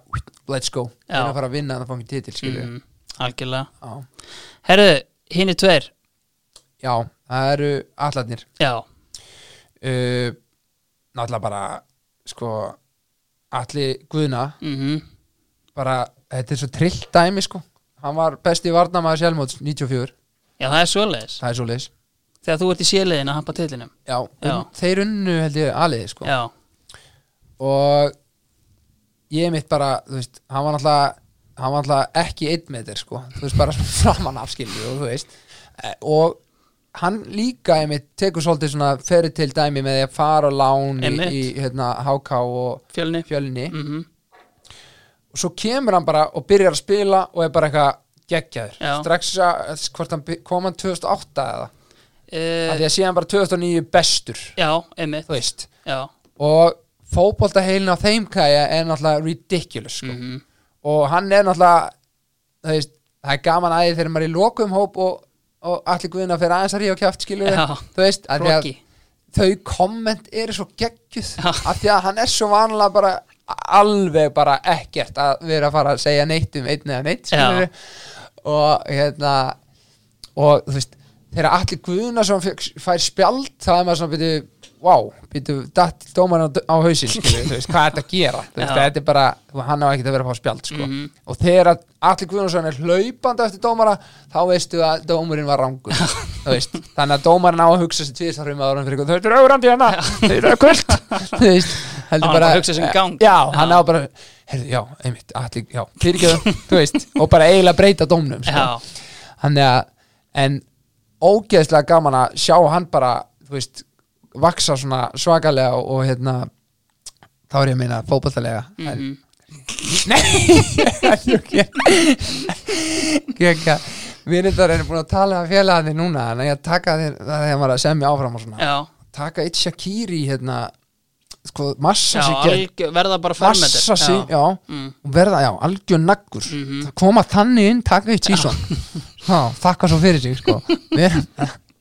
let's go. Já. þeir að fara að vinna þannig að mér titil skilju mhm, algjörlega. Já. Herðu, hinn er tveir. Já, það eru allarnir. Já, uh, náttúrulega bara sko allir Guðna. Mhm, bara, þetta er svo trillt dæmi sko hann var besti varnamaður sjálfmóts 94, já það er svoleiðis. Það er svo leis Þegar þú ert í séliðin að hampa tillinum já, Já. um, þeir unnu held ég aðliði sko. Já, og ég mitt bara, þú veist, hann var náttúrulega hann var náttúrulega ekki einn meter sko, þú veist, bara svona framan afskilju og þú veist, Eh, og hann líka einmitt tekur svolítið svona ferið til dæmi með því að fara á lán í, Einmitt. í hérna, HK og fjölni. Fjölni. Og svo kemur hann bara og byrjar að spila og er bara eitthvað geggjaður. Strax að, hvort hann kom hann 2008 eða, uh, af því að síðan bara 2009 bestur, Já, einmitt. Já, og fótboltaheilin á þeim kæja er náttúrulega ridiculous sko. mhm, og hann er náttúrulega þú veist, það er gaman aðeins þegar maður er í lokum hóp og, og allir guðina fyrir aðeins að ríða og kjátt að að Rocky. þau komment eru svo geggjuð af því að hann er svo vanlega bara alveg bara ekkert að vera að fara að segja neitt um einn eða neitt og hérna og þú veist þegar allir Guðnason fékk- fær spjald þá er maður svona byrju wow, byrju datt dómarinn á, á þú veist, hvað er þetta að gera? Þú veist, þetta er bara, hann á ekkert að vera að fá spjald sko. Mhm. og þegar allir Guðnason er hlaupandi eftir dómara þá veistu að dómarinn var rangur þú veist, þannig að dómarinn á að hugsa sér fyrir þau eru augrandi hérna þau eru kult þú veist, heldur Hann bara að hugsa sinn gang. já, hann á bara, heyrðu, já, einmitt allir, já, fyrirgjöðum, þú veist. Og bara eiginlega breyta dómnum sko. Já, Þannig að, en ógeðslega gaman að sjá hann bara, þú veist, vaksa svona svakalega og, hérna, þá er ég að meina fótballtalega. mhm. Nei, það er ekki ekki. Vinindar er búin að tala að félagandi núna, en ég taka þér, það er maður að semja áfram og svona. já, Taka eitt Shakiri, hérna, sko, massa já sig verða bara fermetir massa sig, já, Mm. og verða, já, algjör naggur Mhm. það koma þannig inn, taka eitt sísón já, þakka svo fyrir sig sko. Við erum-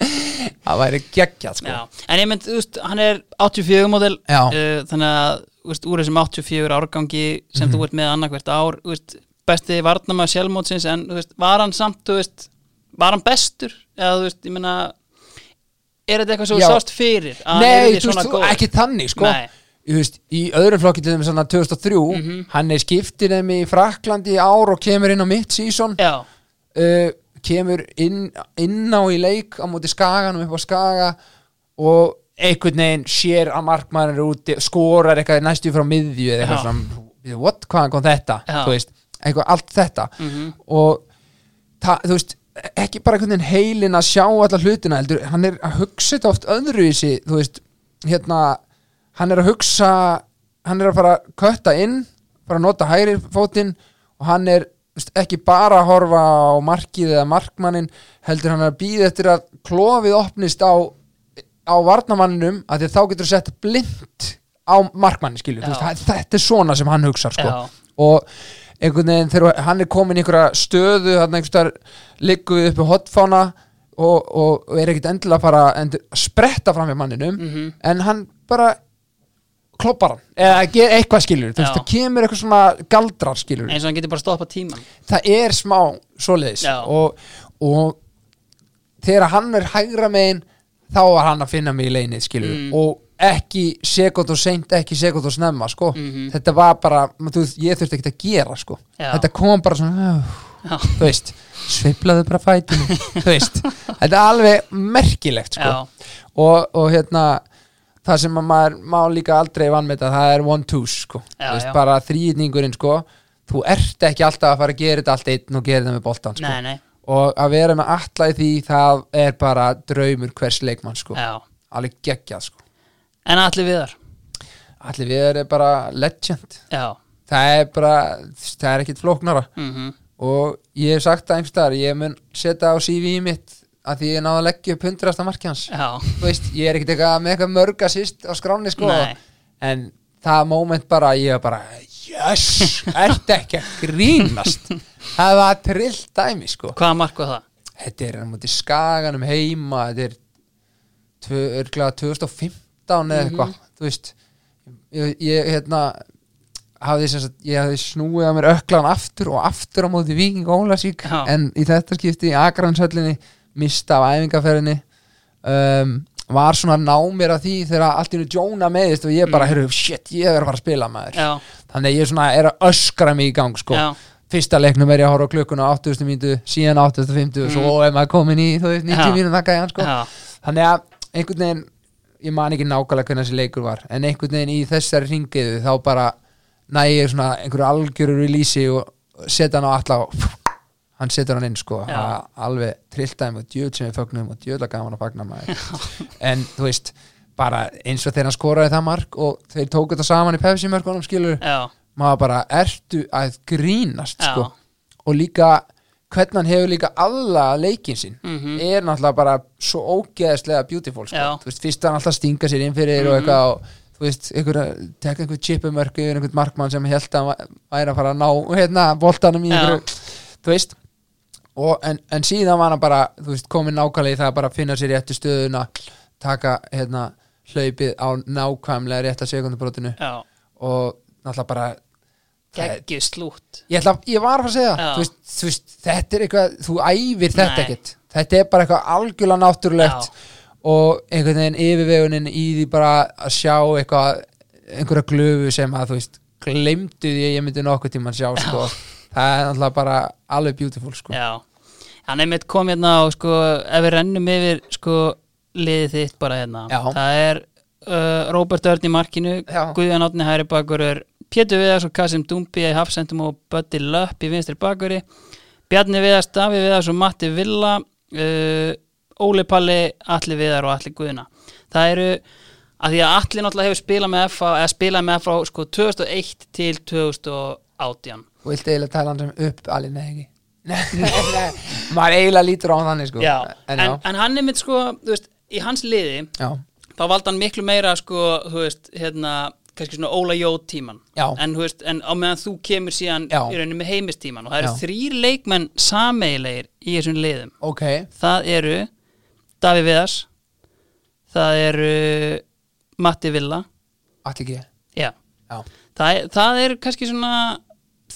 það væri geggjað sko. En ég mynd, veist, hann er 84 módel Já. uh, þannig að, veist, úr þessum 84 árgangi sem Mhm. þú ert með annarkvært ár, veist, besti varnamaður sjálfmótsins, en, var hann samt, var hann bestur eða, þú veist, ég meina er þetta eitthvað sem þú sást fyrir nei, þú veist, ekki þannig sko. Nei. Veist, í öðrum flokki til þeim svona 2003 Mhm. hann er skiptir þeim í Fraklandi í ár og kemur inn á mitt sísón Já, uh, kemur inn, inn á í leik á móti skaganum upp á skaga og einhvern veginn sér að markmaður er úti skorar eitthvað næstu frá miðju eða eitthvað svona what, hvaðan kom þetta? Veist, eitthvað allt þetta. Mhm. og það, þú veist ekki bara einhvern veginn heilin að sjá alla hlutina heldur, hann er að hugsa þetta oft öðruvísi, þú veist, hérna hann er að hugsa hann er að fara að kötta inn fara að nota hægri fótinn og hann er ekki bara að horfa á markið eða markmannin heldur hann að býða eftir að klofið opnist á, á varnamanninum að því að þá getur sett blind á markmannin skilju, þetta er svona sem hann hugsar sko. Og einhvern veginn þegar hann er komin í einhverja stöðu hann einhverstaðar ligguð uppi hotfána og, og, og er ekkit endilega að fara að endur, spretta fram með manninum Mhm. en hann bara kloppar hann eða eitthvað skilur þú veist, það kemur eitthvað svona galdrar skilur eins og hann getur bara stoppað tíman það er smá svoleiðis og, og þegar hann er hægra megin þá var hann að finna mig í leinið skilur Mm. og ekki sekund og seint ekki sekund og snemma sko. Mhm. þetta var bara, veist, ég þurfti ekki að gera sko. Já. þetta kom bara svona Já. þú veist, sveiplaðu bara fætinu þú veist, þetta er alveg merkilegt sko. Og, og hérna það sem að maður má líka aldrei vannmeta það er one-twos sko. Já, Þú veist, já. bara þrýðningurinn sko. Þú ert ekki alltaf að fara að gera þetta allt einn og gera þetta með boltan sko. Nei, nei. Og að vera með alla í því það er bara draumur hvers leikmann sko. Já, alveg geggjað sko. En allir viðar? Allir við er bara legend. Já, það er bara, það er ekkit flóknara. Mhm. Og ég hef sagt það einhvers staðar ég mun setja á CV mitt að því ég náði að leggja upp hundrasta þú veist, ég er ekkert eitthvað með eitthvað mörg assist á skráni sko. Nei. en það moment bara, ég er bara yes, ert ekki að grínast? Það var trillt dæmi sko. Hvaða mark var það? þetta er móti skaganum heima þetta er tvö, örglega 2015 eða eitthvað þú veist. Ég, ég hérna hafði sem sagt, ég hafði snúið að mér öklan aftur og aftur á móti Víking Ólasík Já. en í þetta skipti í Akranshöllinni mista af æfingarferðinni um, var svona ná mér að því þegar allt nú Jóna meðist og ég bara, Mm. heyrðu, shit, ég er að fara að spila maður Já, þannig ég svona er að öskra mig í gang sko já, fyrsta leiknum er ég að horfa klukkuna á 80. mínútu, síðan 80. og svo er maður komin í þú veist 90 Mm. Já. mínútu þakka ég sko. já, þannig að einhvern veginn ég man ekki nákvæmlega hvernig þessi leikur var en einhvern veginn í þessari ringiðu þá bara næ ég svona einhverju algjöru release og setja hann á alla og hann setur hann inn sko alveg trilltæmi og djöð sem við fögnum og djöðla gaman að fagna maður en þú veist bara eins og þegar hann skoraði það mark og þeir tóku þetta saman í Pepsi mörkunum skilur já, maður bara ertu að grínast sko. og líka hvernig hann hefur líka alla leikin sín Mhm. er náttúrulega bara svo ógeðslega beautiful sko. Veist, fyrst hann alltaf stinga sér inn fyrir og Mhm. eitthvað og þú veist, tekka einhver chipumörku yfir einhvern markmann sem held að hann væri að fara að ná hérna, boltanum í einhverju þú veist og, en, en síðan var hann bara þú veist, komin nákvæmlega í það að bara finna sér réttu stöðuna taka hérna hlaupið á nákvæmlega rétta sekundubrótinu já, og náttúrulega bara geggju slútt ég, ætla, ég var að fara að segja Já. þú veist, þú veist, þetta er eitthvað, þú æfir þetta Nei. ekkert þetta er bara eitthvað algjörlega náttúrulegt og einhvern veginn yfirvegunin í því bara að sjá eitthvað einhverja glöfu sem að þú veist glemdu því að ég myndi nokkuð tíma að sjá sko. það er náttúrulega bara alveg beautiful sko. Hann einmitt kom hérna og sko, ef við rennum yfir sko, liðið þitt bara hérna. Já. það er uh, Róbert Örn í markinu. Guðjón Átni hæri bakurur Pétur Viðars og Kasim Dumbi í hafsendum og Bötti Löpp í vinstri bakuri. Bjarni Viðars, Davi Viðars og Matti Villa uh, Óli Palli, Alli Viðar og Alli Guðna. Það eru að því að Alli náttúrulega hefur spilað með FA eða spilað með FA sko 2001 til 2018 og viltu eiginlega tala sem upp alveg nei, maður eiginlega lítur á hann sko. já, en, en, já, en hann er mitt sko veist, í hans liði já, þá valdi hann miklu meira sko veist, hérna, kannski svona Óla Jó tíman en, veist, en á meðan þú kemur síðan í rauninni með heimistíman og það eru þrýr leikmenn sameigilegir í þessum liðum. Ok. Það eru Davi Viðars það eru Matti Villa. Allir ekki, Það, er, það eru kannski svona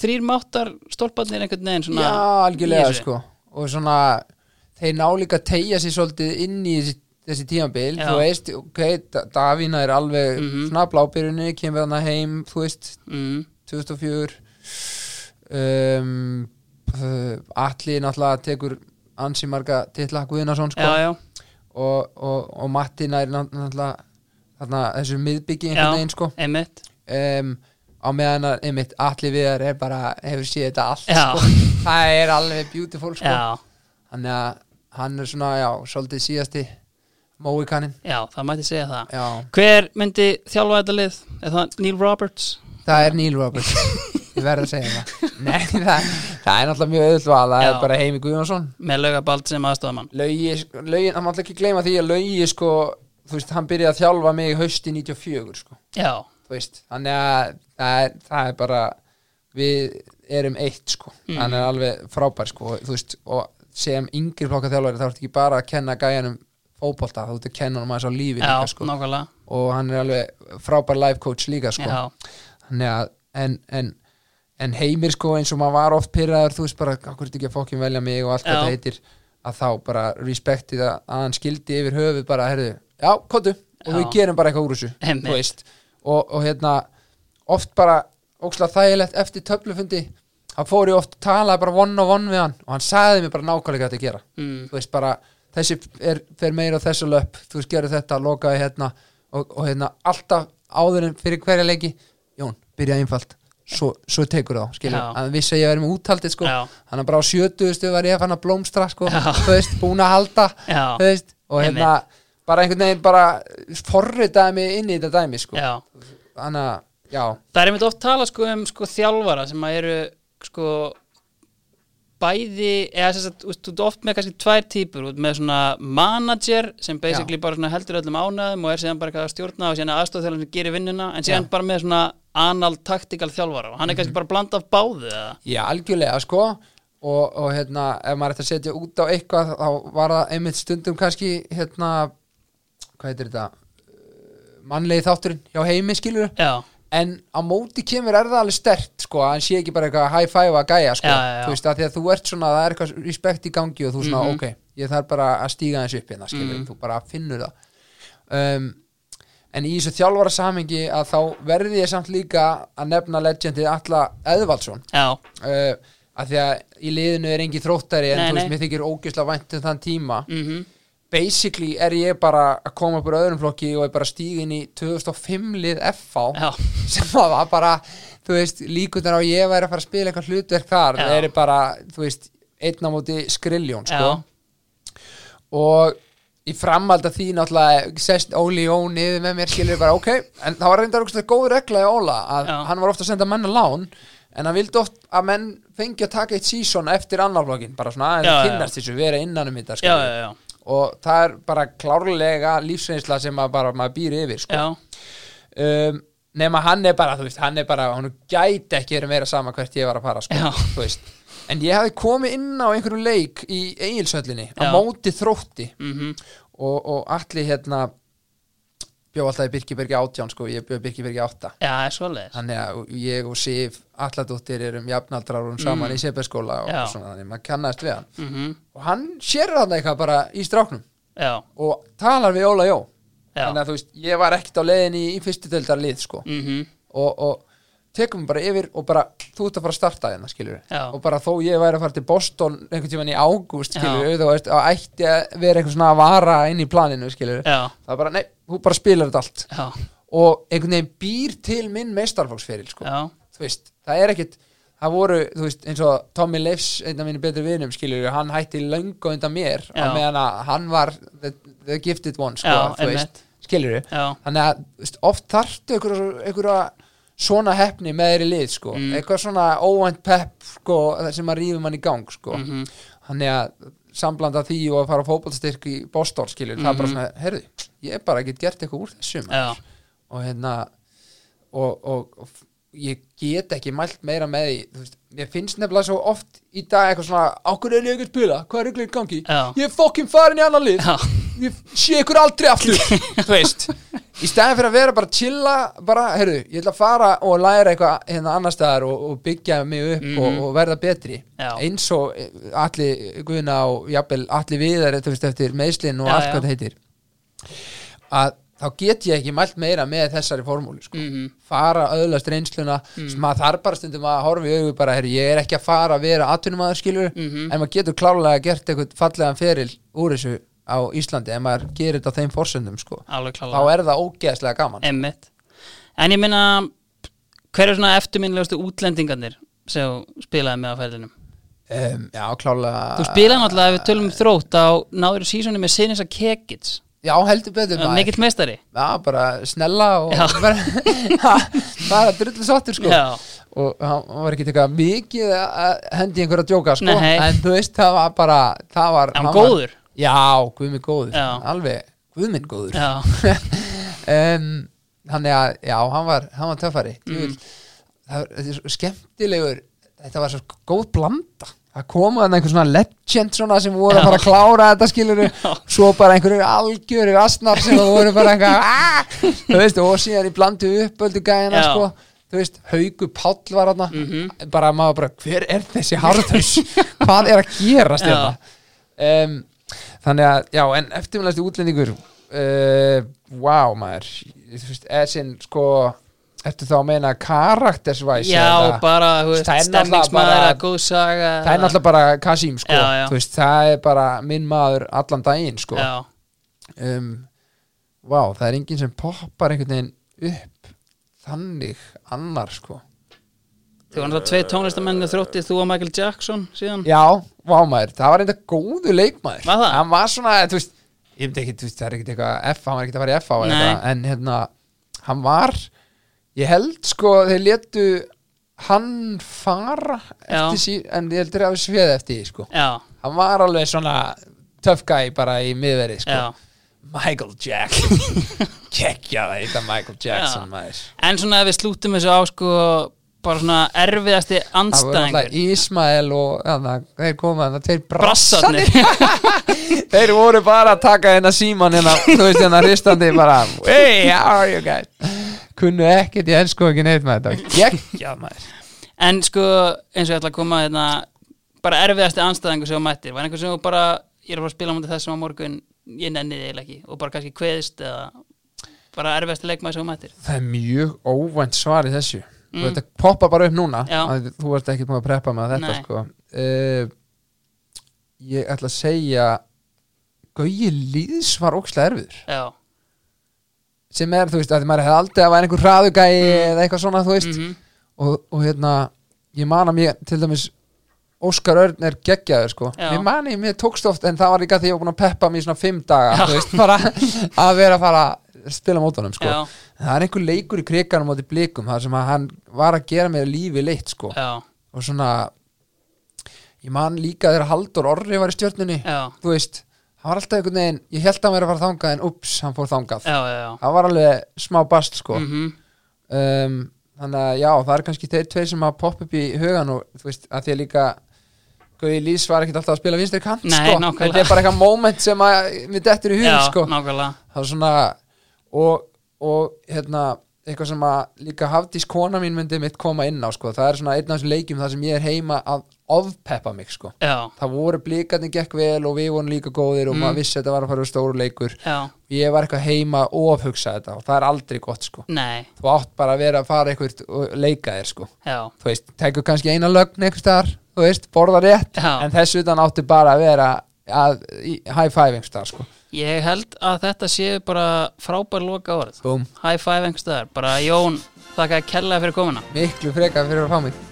þrýr máttar stólparnir einhvern veginn svona Já, algjörlega sko. Og svona, þeir ná líka að tegja sér svolítið inn í þessi, þessi tímabil. Já. þú veist, ok, Da- Davína er alveg Mhm. svona blábyrjunni, kemur hann heim þú veist, mm, 2004 um, Atli náttúrulega tekur ansi marga titla Guðinason sko. Já, já, og, og, og Matti nær ná- náttúrulega þarna þessu miðbyggi einhvern veginn sko. einmitt. Um, á meðan að einmitt allir viðar er bara hefur séð þetta allt sko. það er alveg beautiful sko. þannig að hann er svona já, svolítið síðasti móikaninn já, það mætti segja það. Já, Hver myndi þjálfa þetta lið? Er það Neil Roberts? það er Neil Roberts. Ég verð að segja það. Nei, það, það er náttúrulega mjög auðvitað það er bara Heimi Guðjónsson. Með laugabald sem aðstofamann Laugi, hann má alltaf ekki gleyma því að Laugi sko, þú veist, hann byrjaði að þjálfa mig hausti 94 sko, Já, veist þannig að það er, það er bara við erum eitt sko. Mm. hann er alveg frábær sko. Veist, og sem yngri flokka þjálfari þá ertu ekki bara að kenna gæjanum fótbolta, þú ert að kenna hann aðeins á lífi já, líka sko og hann er alveg frábær life coach líka sko. Að en, en, en heimir sko eins og maður var oft pyrraður þú veist bara, hvað er ekki að fokkin velja mig? og allt hvað þetta heitir að þá bara respektið að, hann skildi yfir höfuð bara, herðu, já, kottu og við Já. gerum bara eitthvað úr þessu. Þú veist, og, og hérna oft bara, ókslega þægilegt eftir töflufundi, þá fór ég oft talaði bara one on one við hann og hann sagði mér bara nákvæmlega hvað þetta gera. Mm, þú veist bara, þessi er, fer meira á þessu löp, þú veist, gerðu þetta, lokaði hérna og, og hérna, alltaf áður en fyrir hverja leiki, Jón, byrjaði einfalt svo, svo tekur þá, skilur. Já. hann vissi að ég verið með úthaldið, sko. Hann er bara á sjötuðustu var ég að fann að blómstra, sko. Þú veist, búin að halda Já. þú veist, og hérna bara einhvern veginn bara forritaði mig inn í þetta dæmi, sko. Já. Þannig að, já, Það er einmitt oft tala sko um sko þjálfara sem að eru sko bæði, eða þess að þú ert oft með kannski tvær típur, með svona manager sem basically bara svona heldur öllum ánæðum og er síðan bara eitthvað að stjórna og síðan aðstofþjálfum sem gerir vinnuna, en síðan Já. bara með svona anal taktikal þjálfara. Og hann er kannski bara bland af báðu eða? Já, algjörlega sko. Og, og hérna, ef maður ætti að setja út á eitthvað þá var það einmitt stundum kannski hérna, hvað heitir þetta? Uh, mannlegi þátturinn hjá heimi skilur Já, en á móti kemur er það alveg stert sko, að hann sé ekki bara eitthvað high five að gæja sko, Já, já, já. þú veist, að því að þú ert svona það er eitthvað respekt í gangi og þú svona, Mhm. ok ég þarf bara að stíga þessu upp hérna, skilur Mhm. þú bara finnur það. Um, en í þessu þjálfara samhengi að þá verði ég samt líka að nefna legendið Alla Eðvaldsson. Já, uh, að því að í liðinu er engi þróttari en Nei, þú veist, nei. mér þykir ógislega vænt um þann tíma. Mhm basically er ég bara að koma upp úr öðrum flokki og er bara stígin í 2005 lið FH Já, sem að var bara, þú veist, líkundar á ég væri að fara að spila eitthvað hlutverk þar Já. það er bara, þú veist, einn á móti skriljón, sko. Já, og í framhald af því náttúrulega sest Óli Jón niður með mér skilur bara ok, en það var reyndar okkur góð regla í Óla að hann var ofta að senda menn að lán en hann vildi oft að menn fengi að taka eitt sísón eftir annarflokkin, bara svona aðeins já, kynnast þessu, vera innan um þetta já, skilur já, já, og það er bara klárlega lífsreynsla sem bara maður býr yfir sko. um, nema hann er bara, veist, hann er bara hann gæti ekki verið meira sama hvert ég var að fara sko, Já. þú veist. En ég hafði komið inn á einhverju leik í eigilsöllinni á móti þrótti. Mhm. Og, og allir hérna bjó alltaf í Birkibergi átján sko, ég bjó í Birkibergi átta. Já, það svoleiðis. Þannig að ég og Sif alladóttir erum jafnaldrar og saman í Sefberskóla og Mm. Já. svona, þannig maður kannast við hann. Mm og hann sér hann eitthvað bara í stráknum. Já, og talar við Óla Jó. Já. Þannig að þú veist, ég var ekkert á leiðinni í fyrstu deildar lið sko. Mm og, og tekum bara yfir og bara þú ert að fara að starta skilur Já. og bara þó ég væri að fara til Boston einhvern tímann í ágúst veist, að ætti að vera eitthvað svona að vara inn í planinu skilur Já, það er bara, nei, þú bara spilar þetta allt. Já, og einhvern veginn býr til minn meistarflokksferil sko. Já, þú veist, það er ekkit það voru, þú veist, eins og Tommy Leifs einn af mínu betri vinum, skilur hann hætti löngu undan mér, á Já. meðan að hann var the, the gifted one, sko, Já, þú veist einmitt. skilur já, þannig að þú veist, oft þarftu einhverja, einhverja svona hefni með þeirri lið, sko Mm. eitthvað svona óvænt pepp, sko sem að rífum hann í gang, sko mhm, þannig að samblanda því og að fara á fótballstyrk í Boston, skilur, það er bara svona, heyrðu, ég er bara get gert eitthvað úr þessu, maður Mhm. já, og hérna og, og, og ég get ekki mælt meira með því þú veist, ég finnst nefnilega svo oft í dag eitthvað svona, ákveður er ég ekki að spila hvað er ykkur í gangi, Já. ég er fokkin farin í annan lið já, ég sé ykkur aldrei aftur þú veist, í staðin fyrir að vera bara að chilla, bara, heyrðu, ég ætla að fara og læra eitthvað hérna annar staðar og, og byggja mig upp og, og verða betri Mhm. Já. eins og eh, allir guðna og jafnvel allir viðar þú veist, eftir meðslinn og Já, allt já. hvað það heitir að þá get ég ekki mælt meira með þessari formúli sko. mhm, fara öðlast reynsluna sem að þarf bara stundum að horfa í augu bara, herri, ég er ekki að fara að vera atvinnumæður skilur, Mhm. en maður getur klárlega gert eitthvað fallegan feril úr þessu á Íslandi, en maður gerir þetta á þeim forsöndum sko. þá klálega er það ógeðslega gaman Emmitt En ég minna, hver er svona eftirminnilegustu útlendingarnir sem spilaði með á ferðinum? um, já, klárlega Þú spilaði náttúrulega, ef við tölum um þrótt á náður sísoni með Sinisa Kekits já, heldur betur maður. Mikill meistari já, bara snella og bara, bara drullu sáttur sko. Já, og hann var ekki eitthvað mikið að hendi einhverja djóka sko. Nei. en þú veist, það var bara það var, hann hann góður var, já, guðminn góður Já. alveg, guðminn góður Já, um, þannig að, já, hann var, hann var töffari mm. það var er skemmtilegur þetta var svo góð blanda það koma þannig einhver svona legend svona sem voru að fara að klára þetta skilur svo bara einhverjur algjörir asnar sem voru bara eitthvað "Ah!" og síðan í blandu uppöldu gæðina sko, þú veist, Haugu Páll var þarna. Mhm. bara maður bara, hver er þessi harðhaus hvað er að gerast þetta um, þannig að, já, en eftirmjölasti útlendingur uh, wow maður. Þú veist, eða sinn sko eftir þá að meina karaktersvæs já bara, þú veist, stemningsmaður góð saga það er náttúrulega bara Kasim sko. Já, já. Veist, það er bara minn maður allan daginn sko. Já, um, wow, það er enginn sem poppar einhvern veginn upp þannig annar sko. Þú var náttúrulega tvei tónlistamenni þróttið, þú og Michael Jackson síðan. Já, wow maður, það var enda góðu leikmaður. Var það? hann var svona, þú veist ég veit ekki, þú veist, það er ekkert eitthvað F, hann var ekkert að fara í F á en hérna hann var, ég held sko, þeir letu hann fara sí, en ég heldur að við sveið eftir því sko. Já, hann var alveg svona tough guy bara í miðveri sko. Já. Michael Jack. Kekja það, þetta Michael Jackson En svona ef við slútum þessu á sko bara svona erfiðasti Það anstæðingur Ísmael og þannig, þeir koma þannig, tveir Brassarnir brassarnir Þeir voru bara að taka hérna síman hérna, þú veist hérna hristandi bara Hey, how are you guys? Kunnu ekkert í ennsku ekki neitt með þetta. Kekja maður. En sko eins og ég ætla að koma hérna bara erfiðasti anstæðingur sem þú mættir var einhver sem þú bara, ég er að fara að spila mútið þessum á morgun ég nenni þig ekki og bara kannski kveðist eða bara erfiðasti leikmaður sem þú mættir? Það er mjög óvænt svar í þessu. Mm. og þetta poppar bara upp núna þú ert ekki búin að preppa með þetta sko. uh, Ég ætla að segja Gauji Lýðs var ókslega erfiður. Já, sem er, þú veist, að maður hefði aldrei að vera einhver hraðugæi eða eitthvað svona, þú veist. Mhm, og, og hérna, ég man að mér til dæmis Óskar Örn er geggjaður sko, Já. mér mani, mér tókst oft en það var líka því ég var búin að peppa mér í svona fimm daga, Já. þú veist, bara að vera að fara að spila mótunum sko. Já, það er einhver leikur í kriganum átti blikum þar sem að hann var að gera mér lífi leitt sko. Já, og svona ég man líka þegar Haldur Orri var í stjörnunni já, þú veist, hann var alltaf einhvern veginn ég held að hann væri að fara þangað en ups, hann fór þangað. Já, já, já. það var alveg smá bast sko. Mhm, um, þannig að já, það er kannski þeir tveir sem að poppa upp í hugan og þú veist, að því að líka Gauði Lýs var ekkert alltaf að spila vinstri kant Nei, sko, nákvæmlega. þetta er bara eitthvað moment sem að við dettur í hug sko. nákvæmlega. Það er svona og og hérna eitthvað sem að líka Hafdís kona mín myndi mitt koma inn á sko. það er svona einn af þessum leikjum þar sem ég er heima að ofpeppa mig sko. Það voru blikarnir gekk vel og við vorum líka góðir og Mm. maður vissi að þetta var að fara stóru leikur já, ég var eitthvað heima og ofhugsa þetta og það er aldrei gott sko þú átt bara að vera að fara eitthvað og leika þér sko þú veist, tekur kannski eina lögn eitthvað staðar, þú veist, borða rétt Já. en þess utan áttu bara að vera að, í high five einhvers staðar sko ég held að þetta séu bara frábær loka orð Búm. High five einhverstaðar, bara Jón, þakka að kella fyrir komuna. Miklu frekar fyrir að fá mig